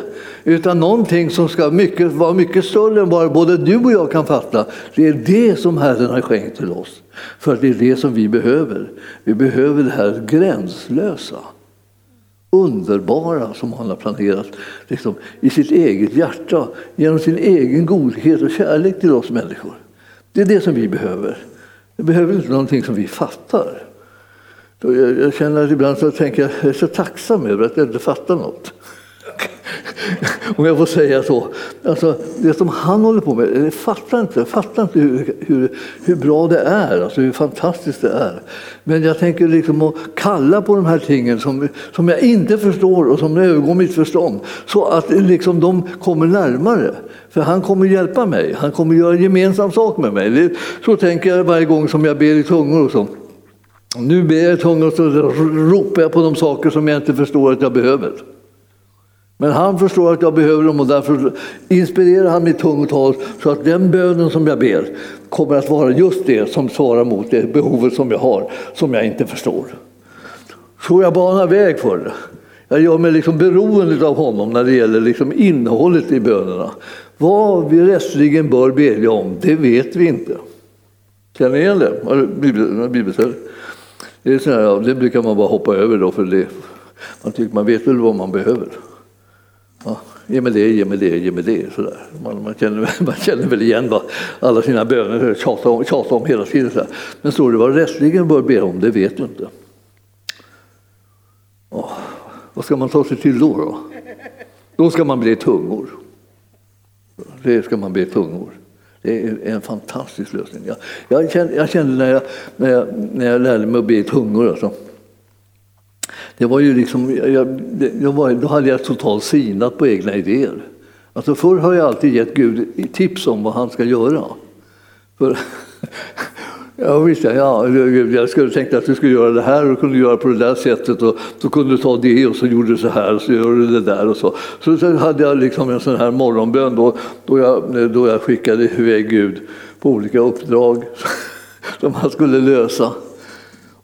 Utan någonting som ska mycket, vara mycket större än vad både du och jag kan fatta. Det är det som Herren har skänkt till oss. För det är det som vi behöver. Vi behöver det här gränslösa underbara som han har planerat liksom, i sitt eget hjärta genom sin egen godhet och kärlek till oss människor. Det är det som vi behöver. Vi behöver inte någonting som vi fattar. Jag känner att ibland så tänker jag, jag är så tacksam över att jag inte fattar något. Om jag får säga så. Alltså, det som han håller på med, jag fattar inte, jag fattar inte hur, hur, hur bra det är, alltså hur fantastiskt det är. Men jag tänker liksom att kalla på de här tingen som, som jag inte förstår och som övergår mitt förstånd. Så att liksom de kommer närmare. För han kommer hjälpa mig, han kommer göra gemensam sak med mig. Så tänker jag varje gång som jag ber i tungor och så. Nu ber jag i tungor och så ropar jag på de saker som jag inte förstår att jag behöver. Men han förstår att jag behöver dem och därför inspirerar han mitt tungotal så att den bönen som jag ber kommer att vara just det som svarar mot det behovet som jag har, som jag inte förstår. Så jag banar väg för det. Jag gör mig liksom beroende av honom när det gäller liksom innehållet i bönerna. Vad vi rättsligen bör bedja om, det vet vi inte. Känner ni igen det? Bibelställe? Det, är så här, det brukar man bara hoppa över då, för det, man tycker man vet väl vad man behöver. Ja, ge mig det, ge mig det, ge mig det. Sådär. Man, man, känner, man känner väl igen vad alla sina böner tjatar om, tjatar om hela tiden. Sådär. Men står det vad rättligen bör be om, det vet du inte. Ja, vad ska man ta sig till då? Då, då ska man bli tungor. Det ska man bli tungor. Det är en fantastisk lösning. Jag, jag, kände, jag kände när, jag, när, jag, när jag lärde mig att be tungor, alltså, det var ju liksom, jag, jag var, då hade jag totalt sinat på egna idéer. Alltså förr har jag alltid gett Gud tips om vad han ska göra. För, ja, visst, ja, jag skulle tänka att du skulle göra det här och kunde göra på det där sättet och då kunde du ta det och så gjorde du så här och så gör du det där och så. Så, så hade jag liksom en sån här morgonbön då, då, jag, då jag skickade iväg Gud på olika uppdrag som han skulle lösa.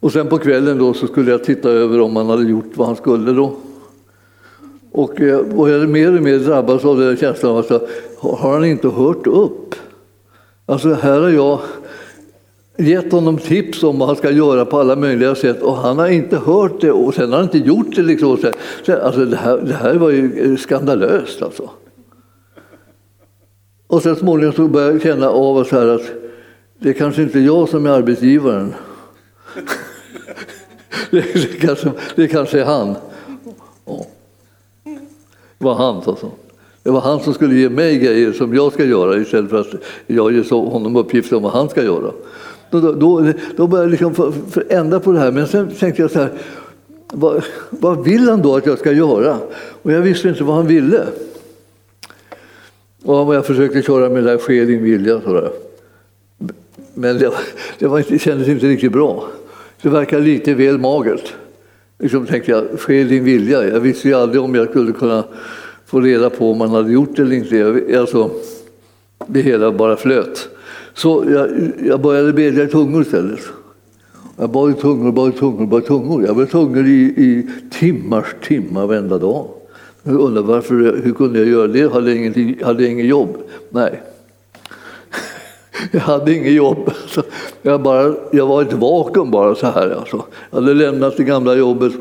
Och sen på kvällen då så skulle jag titta över om han hade gjort vad han skulle då. Och, jag och jag mer och mer drabbas av den känslan av att har han inte hört upp? Alltså här har jag gett honom tips om vad han ska göra på alla möjliga sätt och han har inte hört det och sen har han inte gjort det. Liksom. Alltså det, här, det här var ju eh, skandalöst alltså. Och sen småningom så började jag känna av så här att det är kanske inte jag som är arbetsgivaren det, kanske, det kanske är han. Det var han alltså. Det var han som skulle ge mig grejer som jag ska göra istället för att jag ger honom uppgifter om vad han ska göra. Då, då, då började jag liksom ändra på det här. Men sen tänkte jag så här, vad, vad vill han då att jag ska göra? Och jag visste inte vad han ville. Och jag försökte köra med det där ske din vilja. Så där. Men det, det, var, det kändes inte riktigt bra. Det verkar lite väl magert. Liksom tänkte jag, ske din vilja. Jag visste ju aldrig om jag skulle kunna få reda på om man hade gjort det eller inte. Alltså, det hela bara flöt. Så jag, jag började bedja i tungor istället. Jag bad i tungor, bad i tungor, bad i tungor. Jag var i tungor i, i timmars timmar varenda dag. Jag undrar varför, hur kunde jag göra det? Hade jag, hade jag inget jobb? Nej. Jag hade inget jobb. Alltså, jag, bara, jag var ett vakuum bara så här. Alltså. Jag hade lämnat det gamla jobbet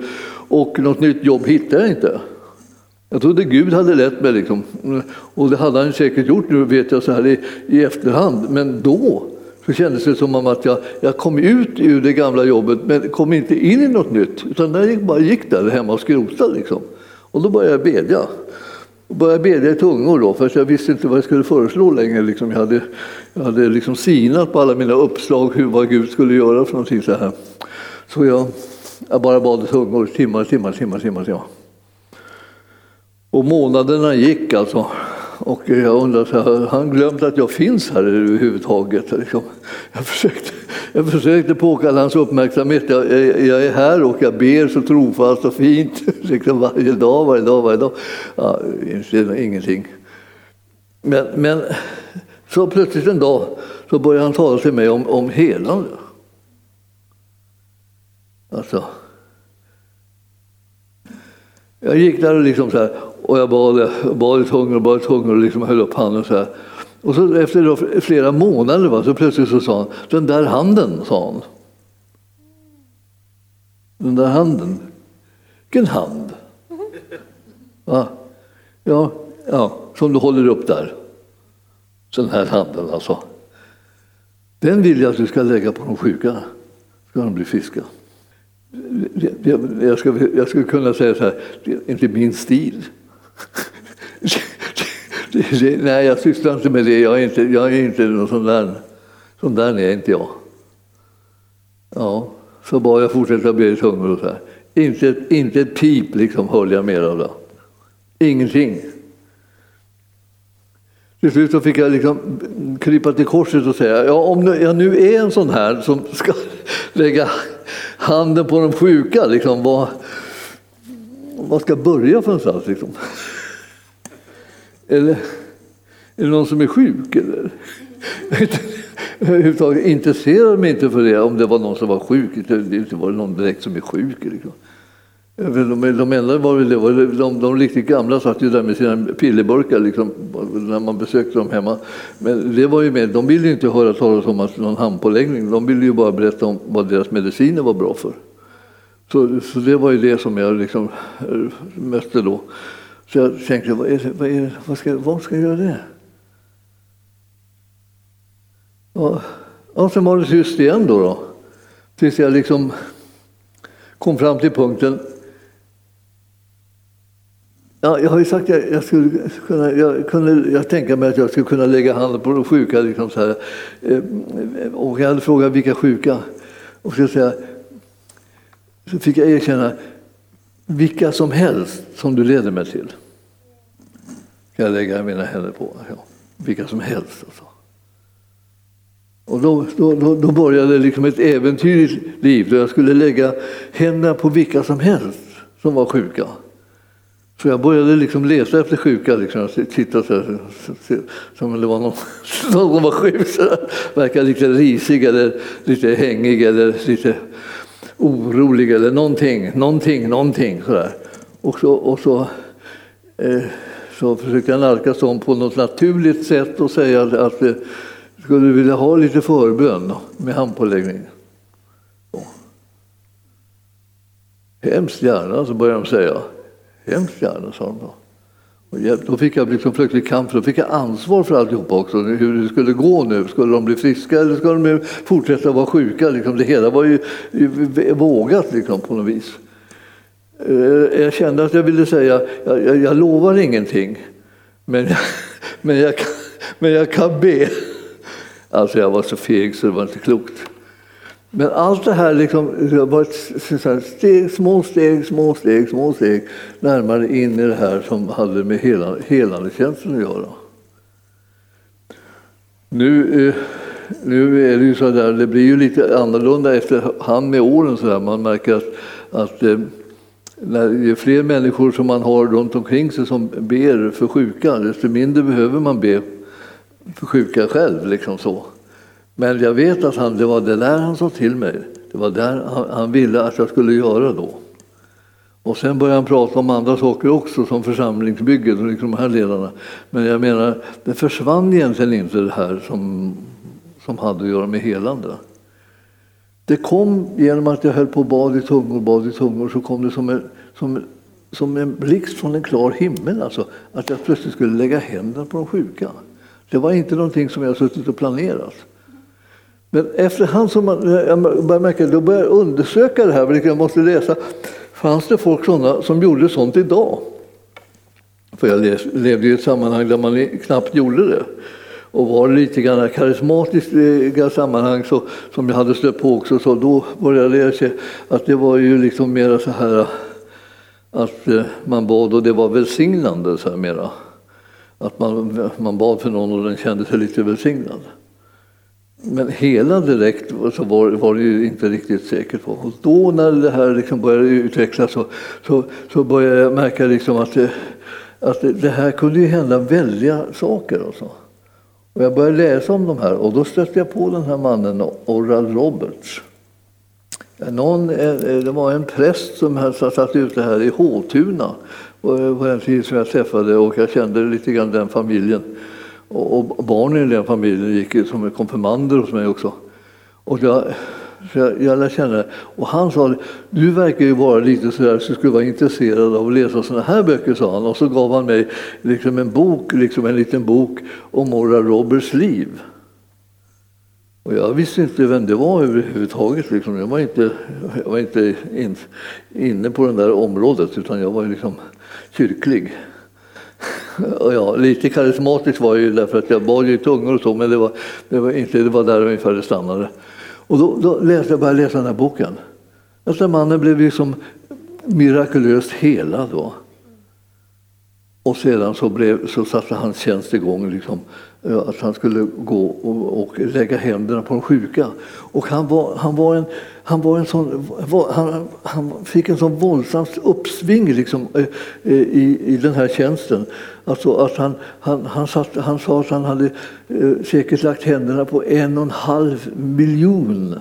och något nytt jobb hittade jag inte. Jag trodde Gud hade lett mig. Liksom. Och det hade han säkert gjort nu vet jag så här i, i efterhand. Men då så kändes det som att jag, jag kom ut ur det gamla jobbet men kom inte in i något nytt. Utan jag bara gick där hemma och skrotade. Liksom. Och då började jag bedja och började bedja i tungor då, för jag visste inte vad jag skulle föreslå längre. Liksom jag hade, jag hade liksom sinat på alla mina uppslag hur, vad Gud skulle göra för någonting så här. Så jag, jag bara bad i tungor timmar, timmar, timmar, timmar, timmar. Och månaderna gick alltså. Och jag undrar, så här, har han glömt att jag finns här överhuvudtaget? Liksom. Jag, försökte, jag försökte påkalla hans uppmärksamhet. Jag, jag, är här och jag ber så trofast och fint liksom varje dag, varje dag, varje dag. Ja, ingenting. Men, men så plötsligt en dag så började han tala till mig om, om helande. Alltså. Jag gick där och, liksom så här, och jag bad, bad i tungor och bad i tungor och liksom höll upp handen så här. Och så efter flera månader va, så plötsligt så sa han, den där handen, sa han. Den där handen. Vilken hand? Va? Ja, ja, som du håller upp där. Den här handen alltså. Den vill jag att du ska lägga på de sjuka. Ska de bli friska. Jag skulle, jag skulle kunna säga så här, det är inte min stil. nej, jag sysslar inte med det. Jag är inte, jag är inte någon sån där. Sån där är inte jag. Ja, så bara jag fortsätta be i tungor och så här. Inte, inte ett pip liksom höll jag mer av det. Ingenting. Till slut så fick jag liksom krypa till korset och säga, ja, om jag nu är en sån här som ska lägga handen på de sjuka, liksom, vad, vad ska jag börja för någonstans? Liksom? Eller är det någon som är sjuk? Eller? Överhuvudtaget intresserade mig inte för det, om det var någon som var sjuk. Det var någon direkt som är sjuk. Liksom. De, de enda var väl det, de, de riktigt gamla satt ju där med sina pillerburkar liksom, när man besökte dem hemma. Men det var ju med, de ville ju inte höra talas om att någon handpåläggning, de ville ju bara berätta om vad deras mediciner var bra för. Så, så det var ju det som jag liksom mötte då. Så jag tänkte, vad, är det, vad, är det, vad, ska, vad ska jag göra det? Och, och sen var det tyst igen då, då. Tills jag liksom kom fram till punkten Ja, jag har ju sagt att jag, skulle kunna, jag kunde jag tänka mig att jag skulle kunna lägga handen på de sjuka. Liksom så här. Eh, och jag hade frågat vilka sjuka. Och så, säga, så fick jag erkänna vilka som helst som du leder mig till. Kan jag lägga mina händer på. Ja, vilka som helst. Alltså. Och då, då, då började liksom ett äventyrligt liv där jag skulle lägga händerna på vilka som helst som var sjuka. Så jag började liksom leta efter sjuka, liksom, titta så här, som om det var någon, någon som var sjuk. Så verkade lite risig eller lite hängig eller lite orolig eller någonting, någonting, någonting sådär. Och så, och så, eh, så försökte jag nalkas dem på något naturligt sätt och säga att, att eh, skulle du vilja ha lite förbön med handpåläggning? Hemskt gärna, så började de säga. Hemskt gärna, sa de då. Då fick jag liksom plötsligt kamp, då fick jag ansvar för alltihopa också, hur det skulle gå nu. Skulle de bli friska eller skulle de fortsätta vara sjuka? Liksom det hela var ju vågat liksom, på något vis. Eh, jag kände att jag ville säga, jag, jag, jag lovar ingenting, men jag, men, jag men jag kan be. Alltså jag var så feg så det var inte klokt. Men allt det här liksom, var ett steg, små steg, små steg, små steg närmare in i det här som hade med hela, helandetjänsten att göra. Nu, eh, nu är det ju så där, det blir ju lite annorlunda efterhand med åren. Så där. Man märker att, att eh, när ju fler människor som man har runt omkring sig som ber för sjuka, desto mindre behöver man be för sjuka själv. Liksom så. Men jag vet att han, det var det där han sa till mig. Det var där han, han ville att jag skulle göra då. Och sen började han prata om andra saker också, som församlingsbygget och liksom de här delarna. Men jag menar, det försvann egentligen inte det här som, som hade att göra med helande. Det kom genom att jag höll på och bad i tungor, bad i tungor, så kom det som en, som, som en blixt från en klar himmel. Alltså, att jag plötsligt skulle lägga händerna på de sjuka. Det var inte någonting som jag suttit och planerat. Men efterhand som man, eh, jag började märka, då började jag undersöka det här, vilket jag måste läsa. Fanns det folk sådana som gjorde sånt idag? För jag levde i ett sammanhang där man knappt gjorde det. Och var det lite grann karismatiska eh, sammanhang så, som jag hade stött på också, så då började jag se att det var ju liksom mera så här eh, att man bad och det var välsignande så här mera. att man, man bad för någon och den kände sig lite välsignad. Men hela direkt så var, var det ju inte riktigt säker på. Och då när det här liksom började utvecklas så, så, så började jag märka liksom att, det, att det, det här kunde ju hända väldiga saker. Och, så. och jag började läsa om de här och då stötte jag på den här mannen, Oral Roberts. Någon, eh, det var en präst som hade satt ut det här i Håtuna eh, på den tid som jag träffade och jag kände lite grann den familjen. Och, barnen i den familjen gick som konfirmander hos mig också. Och jag, jag, jag lärde känna Och han sa, du verkar ju vara lite sådär så skulle vara intresserad av att läsa sådana här böcker, sa han. Och så gav han mig liksom en bok, liksom en liten bok om Mora Roberts liv. Och jag visste inte vem det var överhuvudtaget. Liksom. Jag var inte, jag var inte in, inne på det där området utan jag var liksom kyrklig. Ja, lite karismatisk var jag ju därför att jag bad i tungor och så, men det var, det var, inte, det var där ungefär det stannade. Och då, då läste jag, började läsa den här boken. Alltså mannen blev liksom mirakulöst helad. Då. Och sedan så, blev, så satte hans tjänst igång. Liksom, eh, att han skulle gå och, och, lägga händerna på de sjuka. Och han, var, han, var en, han, var en sån, han, han fick en sån våldsamt uppsving liksom, eh, eh, i, i den här tjänsten. Alltså att han, han, han, satt, han sa att han hade säkert lagt händerna på en och en halv miljon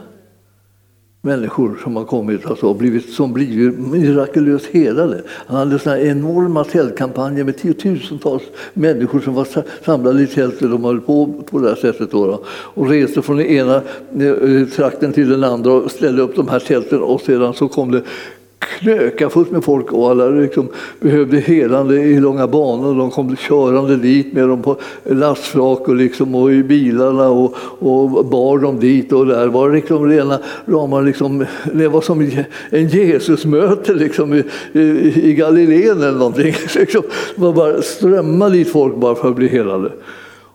människor som har kommit alltså, blivit, som blivit mirakulöst helade. Han hade såna enorma tältkampanjer med tiotusentals människor som var samlade i tältet. De höll på på det här sättet då, då, och reste från den ena eh, trakten till den andra och ställde upp de här tälten och sedan så kom det knöka fullt med folk och alla liksom behövde helande i långa banor. De kom körande dit med dem på lastflak och, liksom, och i bilarna och, och bar dem dit. Och där var liksom rena rama, liksom, det var som en Jesusmöte liksom, i, i, i Galileen eller någonting. Liksom, det var bara strömma dit folk bara för att bli helade.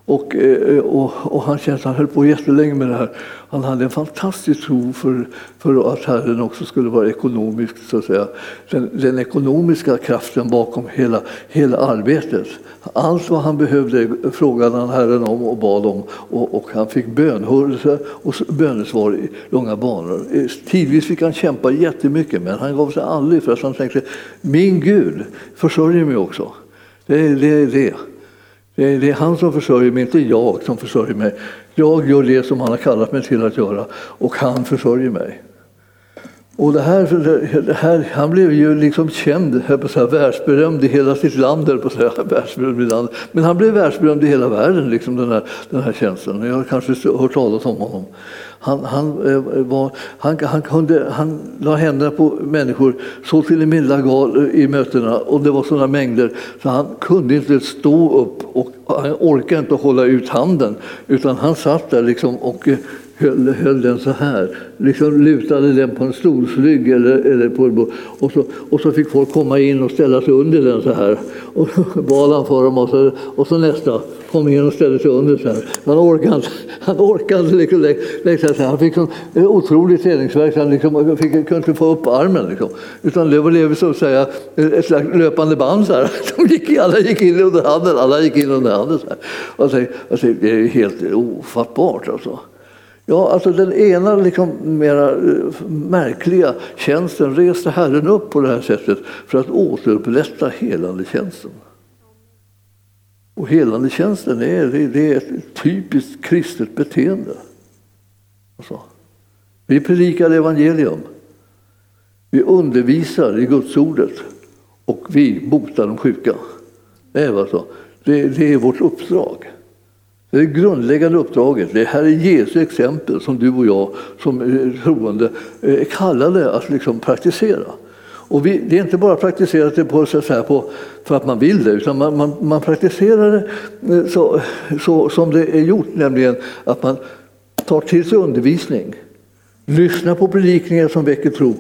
Och, eh, eh, och, och, han kände att han höll på jättelänge med det här. Han hade en fantastisk tro för, för att Herren också skulle vara ekonomisk, så att säga. Den, den ekonomiska kraften bakom hela, hela arbetet. Allt vad han behövde frågade han Herren om och bad om och, och han fick bönhörelse och bönesvar i långa banor. Eh, tidvis fick han kämpa jättemycket men han gav sig aldrig för att han tänkte min Gud försörjer mig också. Det är det. det. Det det är han som försörjer mig, inte jag som försörjer mig. Jag gör det som han har kallat mig till att göra och han försörjer mig. Och det här, det här, han blev ju liksom känd, på så här, världsberömd i hela sitt land, på så här, världsberömd i landet. men han blev världsberömd i hela världen, liksom, den, här, den här tjänsten. Jag har kanske hört talas om honom. Han, han, eh, var, han, han, kunde, han la händerna på människor så till en milda gal eh, i mötena och det var sådana mängder så han kunde inte stå upp och han orkade inte hålla ut handen utan han satt där liksom och eh, höll, höll den så här, liksom lutade den på en stolsrygg eller, eller på och så, och så fick folk komma in och ställa sig under den så här. Och bad han för dem och så, och så nästa kom in och ställde sig under så här. Han orkade, han orkade liksom lägga sig. Han fick sån eh, otrolig träningsvärk, han liksom, fick, kunde inte få upp armen. Liksom. Utan det blev så att säga eh, ett slags löpande band. Så här. De gick, alla gick in under handen, alla gick in under handen. Så här. Och så, och så, det är helt ofattbart alltså. Ja, alltså den ena liksom mera eh, märkliga tjänsten reste Herren upp på det här sättet för att återupprätta helandetjänsten. Och helandetjänsten är, det är ett typiskt kristet beteende. Alltså, vi predikar evangelium. Vi undervisar i Guds ordet och vi botar de sjuka. Det är, alltså, det, det är vårt uppdrag. Det är det grundläggande uppdraget. Det här är Jesu exempel som du och jag som troende eh, är kallade att liksom praktisera. Och vi, det är inte bara praktiserat det på, så att säga, på, för att man vill det, utan man, man, man praktiserar det eh, så, så, som det är gjort, nämligen att man tar till sig undervisning, lyssnar på predikningar som väcker tro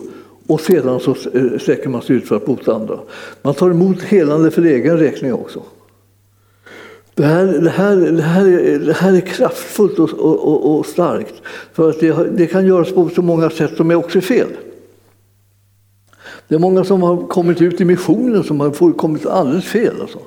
och sedan så eh, sträcker man sig ut för att bota andra. Man tar emot helande för egen räkning också. Det här, det, här, det, här, är, det här är kraftfullt och, och, och starkt. För att det, det, kan göras på så många sätt som är också fel. Det är många som har kommit ut i missionen som har kommit alldeles fel. Alltså.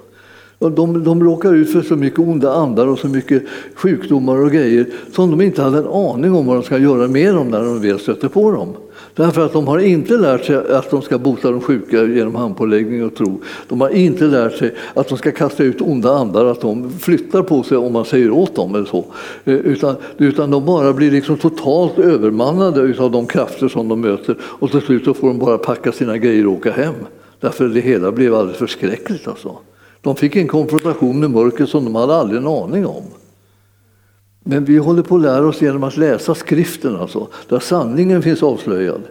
De, de råkar ut för så mycket onda andar och så mycket sjukdomar och grejer som de inte hade en aning om vad de ska göra med dem när de väl stöter på dem. Därför att de har inte lärt sig att de ska bota de sjuka genom handpåläggning och tro. De har inte lärt sig att de ska kasta ut onda andar, att de flyttar på sig om man säger åt dem. Eller så. Eh, utan, utan de bara blir liksom totalt övermannade av de krafter som de möter och till slut så får de bara packa sina grejer och åka hem. Därför det hela blev alldeles förskräckligt. Alltså. De fick en konfrontation med mörkret som de hade aldrig en aning om. Men vi håller på att lära oss genom att läsa skriften, alltså, där sanningen finns avslöjad.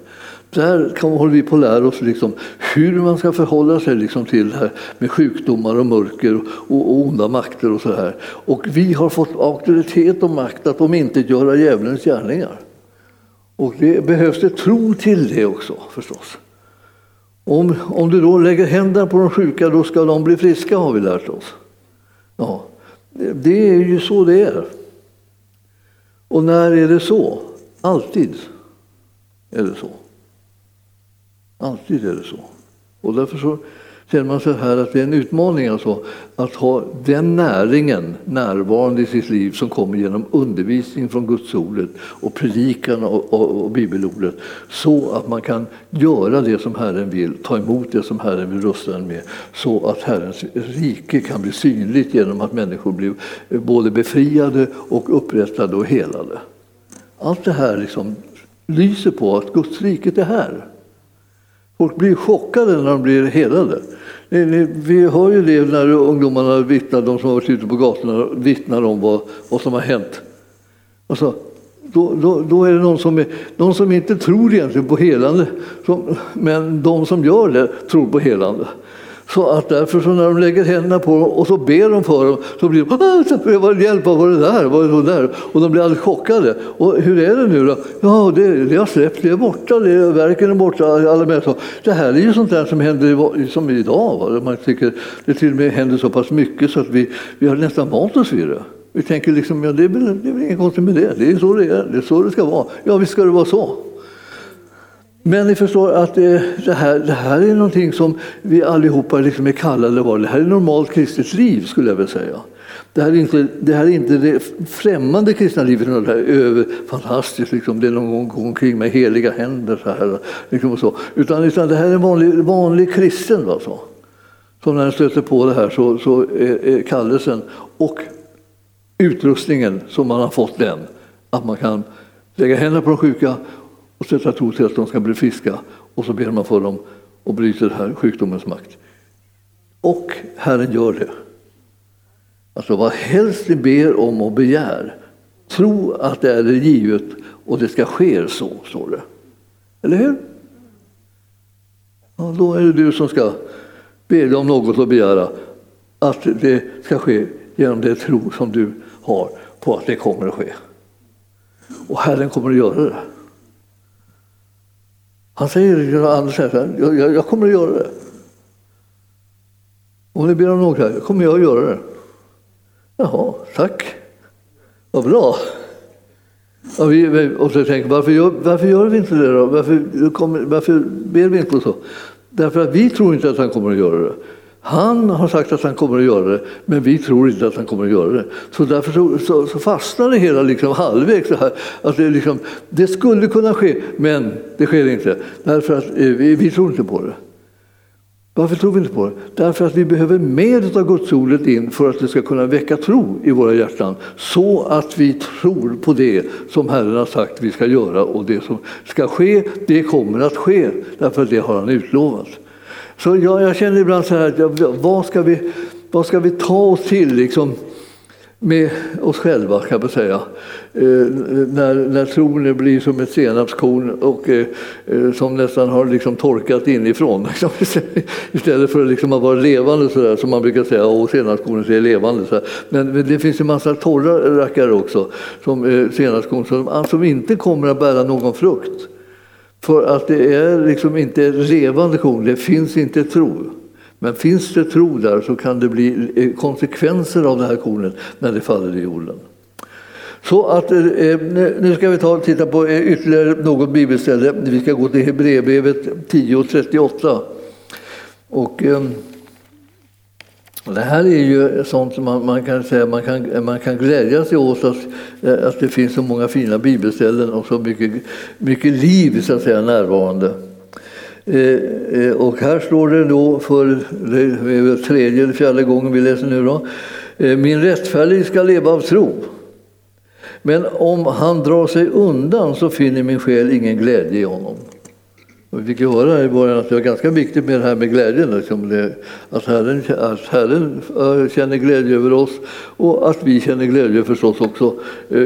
Där håller vi på att lära oss liksom hur man ska förhålla sig liksom till det här med sjukdomar och mörker och, och onda makter och så här. Och vi har fått auktoritet och makt att omintetgöra djävulens gärningar. Och det behövs det tro till det också förstås. Om, om du då lägger händerna på de sjuka, då ska de bli friska har vi lärt oss. Ja, det är ju så det är. Och när är det så? Alltid är det så. Alltid är det så. Och därför så känner man så här att det är en utmaning alltså, att ha den näringen närvarande i sitt liv som kommer genom undervisning från Guds ordet och predikan och, och, och bibelordet så att man kan göra det som Herren vill, ta emot det som Herren vill rusta en med så att Herrens rike kan bli synligt genom att människor blir eh, både befriade och upprättade och helade. Allt det här liksom lyser på att Guds riket är här. Folk blir chockade när de blir helade. Vi hör ju det när ungdomarna vittnar, de som har varit ute på gatorna vittnar om vad, vad som har hänt. Alltså, då, då, då, är det någon som, är, någon som inte tror egentligen på helande, som, men de som gör det tror på helande. Så att därför så när de lägger händerna på dem och så ber de för dem så blir de vad hjälp, vad var det där? Vad var det där? Och de blir alldeles chockade. Och hur är det nu då? Ja, det, det har släppt, det är borta, det är, verken är borta. Alla. Det här är ju sånt där som händer som idag. Va? Man tycker det till och med händer så pass mycket så att vi, vi har nästan vant oss vid det. Vi tänker liksom, ja, det är väl, det är väl inget konstigt med det. Det är så det är, det är så det ska vara. Ja, visst ska det vara så. Men ni förstår att det, det, här, det här är någonting som vi allihopa liksom är kallade att vara. Det här är normalt kristet liv skulle jag vilja säga. Det här är inte det, här är inte det främmande kristna livet, det här över, fantastiskt, liksom, det är någon gång gå omkring med heliga händer. Så här, liksom och så. Utan, utan det här är en vanlig, vanlig kristen. Alltså. Så när den stöter på det här så, så är, är kallelsen och utrustningen som man har fått den, att man kan lägga händerna på de sjuka och sätta tro till att de ska bli friska och så ber man för dem och bryter här sjukdomens makt. Och Herren gör det. Alltså vad helst ni ber om och begär, tro att det är givet och det ska ske så, står det. Eller hur? Ja, då är det du som ska be om något och begära att det ska ske genom det tro som du har på att det kommer att ske. Och Herren kommer att göra det. Han säger, Anders här, jag, jag, jag kommer att göra det. Om ni ber om något här, kommer jag att göra det. Jaha, tack. Vad bra. Och, vi, och så tänker varför gör, varför gör vi inte det då? Varför, kommer, varför ber vi inte så? Därför att vi tror inte att han kommer att göra det. Han har sagt att han kommer att göra det, men vi tror inte att han kommer att göra det. Så därför så, så, så fastnar det hela liksom halvvägs. Så här, att det, liksom, det skulle kunna ske, men det sker inte. Därför att eh, vi, vi tror inte på det. Varför tror vi inte på det? Därför att vi behöver mer av Guds ordet in för att det ska kunna väcka tro i våra hjärtan. Så att vi tror på det som Herren har sagt vi ska göra och det som ska ske, det kommer att ske. Därför att det har han utlovat. Så jag, jag känner ibland så här, vad ska vi, vad ska vi ta oss till liksom, med oss själva, kan man säga. Eh, när, när tron blir som ett senapskorn och, eh, eh, som nästan har liksom torkat inifrån. Liksom, istället för liksom att vara levande, så där, som man brukar säga. Och senapskornet är levande. Så. Men, men, det finns en massa torra rackare också, som eh, senapskorn, som, som inte kommer att bära någon frukt. För att det är liksom inte levande korn, det finns inte tro. Men finns det tro där så kan det bli eh, konsekvenser av det här kornet när det faller i jorden. Så att, eh, eh, nu ska vi ta, och titta på ytterligare något bibelställe. Vi ska gå till Hebreerbrevet 10.38. Och, ehm, det här är ju sånt som man, man, kan säga, man kan, man kan glädja sig åt att, eh, att det finns så många fina bibelställen och så mycket, mycket liv så att säga, närvarande. Eh, eh, och här står det då för det tredje eller fjärde gången vi läser nu då. Eh, min rättfärdige ska leva av tro. Men om han drar sig undan så finner min själ ingen glädje i honom. Och vi fick ju höra i början att det var ganska viktigt med det här med glädjen. Liksom att, Herren, att Herren eh, känner glädje över oss och att vi känner glädje förstås också eh,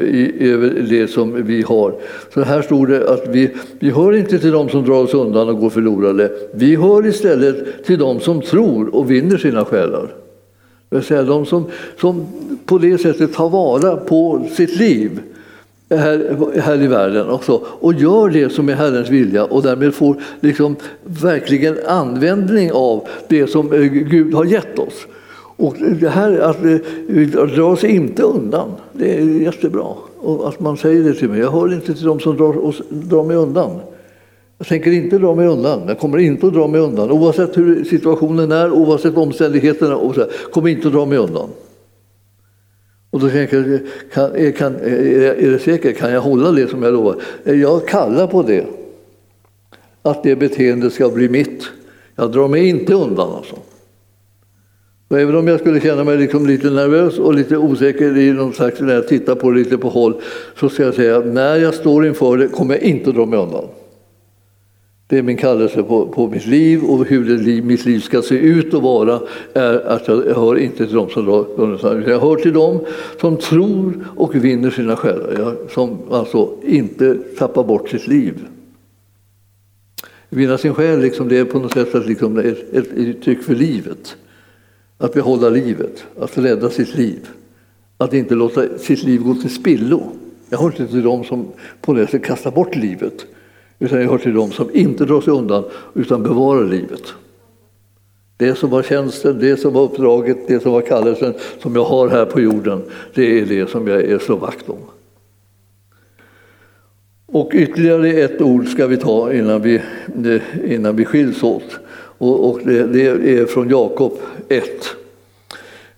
över det som vi har. Så här stod det att vi, vi hör inte till dem som drar oss undan och går förlorade. Vi hör istället till dem som tror och vinner sina själar. Det vill säga de som, som på det sättet tar vara på sitt liv här, här i världen också, och gör det som är Herrens vilja och därmed får liksom verkligen användning av det som eh, Gud har gett oss. Och det här att eh, dra sig inte undan, det är jättebra. Och att man säger det till mig. Jag hör inte till dem som drar, drar mig undan. Jag tänker inte dra mig undan. Jag kommer inte att dra mig undan. Oavsett hur situationen är, oavsett omständigheterna, och så, kommer inte att dra mig undan. Och då tänker jag, kan, kan, är det säkert, kan jag hålla det som jag lovar? Jag kallar på det. Att det beteendet ska bli mitt. Jag drar mig inte undan alltså. Och även om jag skulle känna mig liksom lite nervös och lite osäker i någon slags, när jag tittar på det lite på håll, så ska jag säga att när jag står inför det kommer jag inte dra mig undan. Det är min kallelse på, på mitt liv och hur det, mitt liv ska se ut och vara är att jag hör inte till dem som drar Jag hör till dem som tror och vinner sina själar, som alltså inte tappar bort sitt liv. Vinna sin själ liksom, det är på något sätt liksom ett, ett uttryck för livet. Att behålla livet, att rädda sitt liv. Att inte låta sitt liv gå till spillo. Jag hör inte till dem som på något sätt kastar bort livet utan jag hör till dem som inte drar sig undan utan bevarar livet. Det som var tjänsten, det som var uppdraget, det som var kallelsen som jag har här på jorden, det är det som jag är slår vakt om. Och ytterligare ett ord ska vi ta innan vi, eh, innan vi skiljs åt. Och, och det, det, är från Jakob 1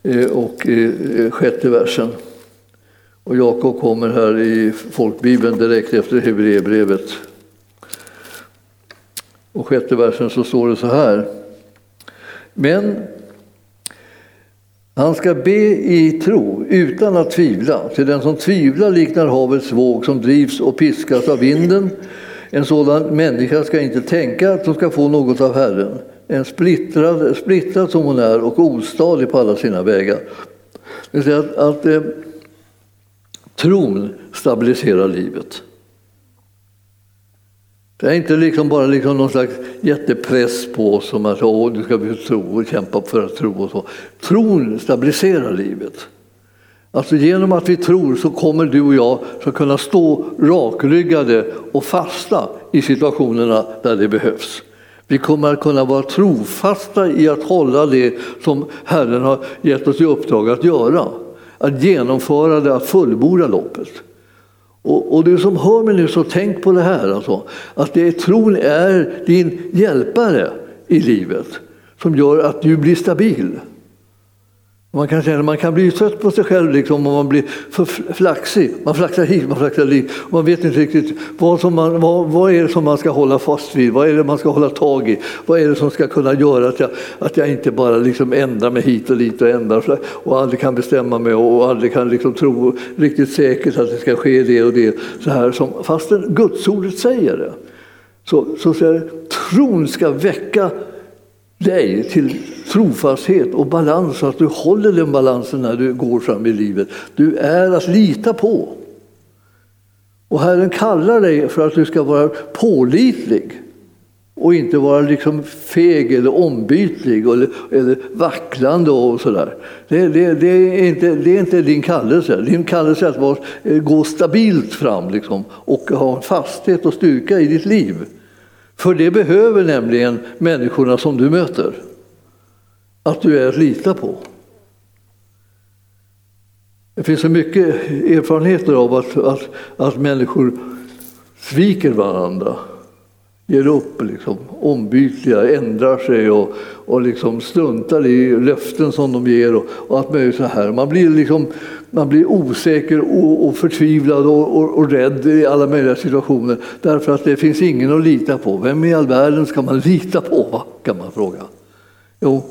eh, och eh, sjätte versen. Och Jakob kommer här i folkbibeln direkt efter Hebreerbrevet och sjätte versen så står det så här. Men han ska be i tro utan att tvivla. Till den som tvivlar liknar havets våg som drivs och piskas av vinden. En sådan människa ska inte tänka att hon ska få något av Herren. En splittrad, splittrad som hon är och ostadig på alla sina vägar. Det vill säga att, att eh, tron stabiliserar livet. Det är inte liksom bara liksom någon slags jättepress på oss som att Åh, du ska tro och kämpa för att tro. Och så. Tron stabiliserar livet. Alltså genom att vi tror så kommer du och jag att kunna stå rakryggade och fasta i situationerna där det behövs. Vi kommer att kunna vara trofasta i att hålla det som Herren har gett oss i uppdrag att göra. Att genomföra det, att fullborda loppet. Och, och, du som hör mig nu, så tänk på det här. Alltså, att det, tron är din hjälpare i livet som gör att du blir stabil. Man kan, känna, man kan bli trött på sig själv liksom, om man blir för flaxig. Man flaxar hit, man flaxar dit. Man vet inte riktigt vad, som man, vad, vad är det som man ska hålla fast vid. Vad är det man ska hålla tag i? Vad är det som ska kunna göra att jag, att jag inte bara liksom ändrar mig hit och dit och ändrar och aldrig kan bestämma mig och aldrig kan liksom tro riktigt säkert att det ska ske det och det. Så här, som, fastän Gudsordet säger det. Så, så säger tron ska väcka dig till trofasthet och balans så att du håller den balansen när du går fram i livet. Du är att lita på. Och Herren kallar dig för att du ska vara pålitlig och inte vara liksom feg eller ombytlig eller, eller vacklande och sådär. Det, det, det, är inte, det är inte din kallelse. Din kallelse är att vara, eh, gå stabilt fram liksom, och ha fasthet och styrka i ditt liv. För det behöver nämligen människorna som du möter. Att du är att lita på. Det finns så mycket erfarenheter av att, att, att människor sviker varandra ger upp, liksom, ombytliga, ändrar sig och, och liksom struntar i löften som de ger och, och allt möjligt så här. Man blir, liksom, man blir osäker och, och förtvivlad och, och, och, rädd i alla möjliga situationer därför att det finns ingen att lita på. Vem i all världen ska man lita på, kan man fråga. Jo,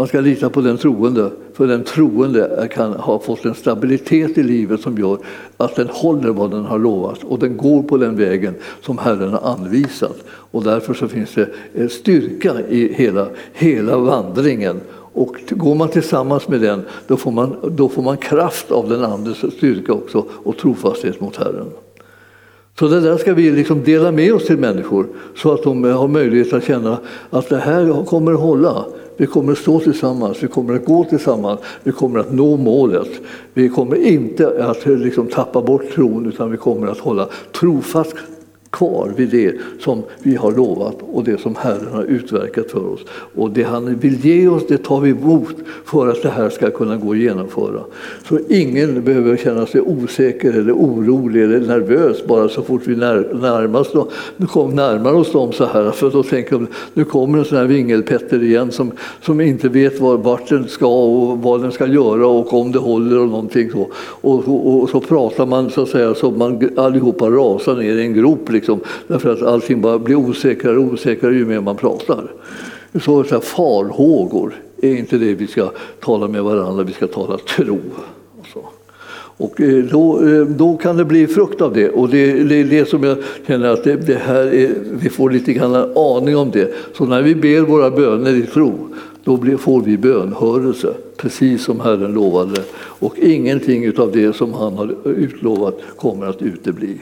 man ska lita på den troende, för den troende kan ha fått en stabilitet i livet som gör att den håller vad den har lovat och den går på den vägen som Herren har anvisat. Och därför så finns det eh, styrka i hela, hela vandringen. Och går man tillsammans med den, då får man, då får man kraft av den andres styrka också och trofasthet mot Herren. Så det där ska vi liksom dela med oss till människor så att de eh, har möjlighet att känna att det här kommer att hålla. Vi kommer att stå tillsammans, vi kommer att gå tillsammans, vi kommer att nå målet. Vi kommer inte att eh, liksom tappa bort tron utan vi kommer att hålla trofast kvar vid det som vi har lovat och det som Herren har utverkat för oss. Och det han vill ge oss, det tar vi emot för att det här ska kunna gå att genomföra. Så ingen behöver känna sig osäker eller orolig eller nervös bara så fort vi närmar oss, närmar oss dem så här. För då tänker de, nu kommer en sån här vingelpetter igen som, som inte vet var, vart den ska och vad den ska göra och om det håller och någonting så. Och, och, och så pratar man så att säga så man allihopa rasar ner i en grop Liksom, därför att allting bara blir osäkrare och osäkrare ju mer man pratar. Så, så här, farhågor är inte det vi ska tala med varandra, vi ska tala tro. Och, så. och eh, då, eh, då kan det bli frukt av det. Och det, det är det som jag känner att det, det här är, vi får lite grann aning om det. Så när vi ber våra böner i tro, då blir, får vi bönhörelse, precis som Herren lovade. Och ingenting av det som han har utlovat kommer att utebli.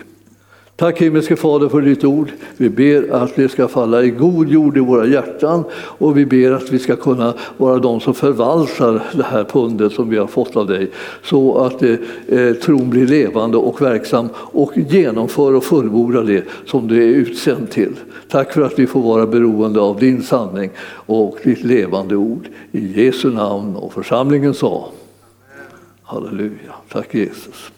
Tack himmelske Fader för ditt ord. Vi ber att det ska falla i god jord i våra hjärtan och vi ber att vi ska kunna vara de som förvaltar det här pundet som vi har fått av dig så att eh, eh, tron blir levande och verksam och genomför och fullbordar det som du är utsänd till. Tack för att vi får vara beroende av din sanning och ditt levande ord. I Jesu namn och församlingen sa Halleluja. Tack Jesus.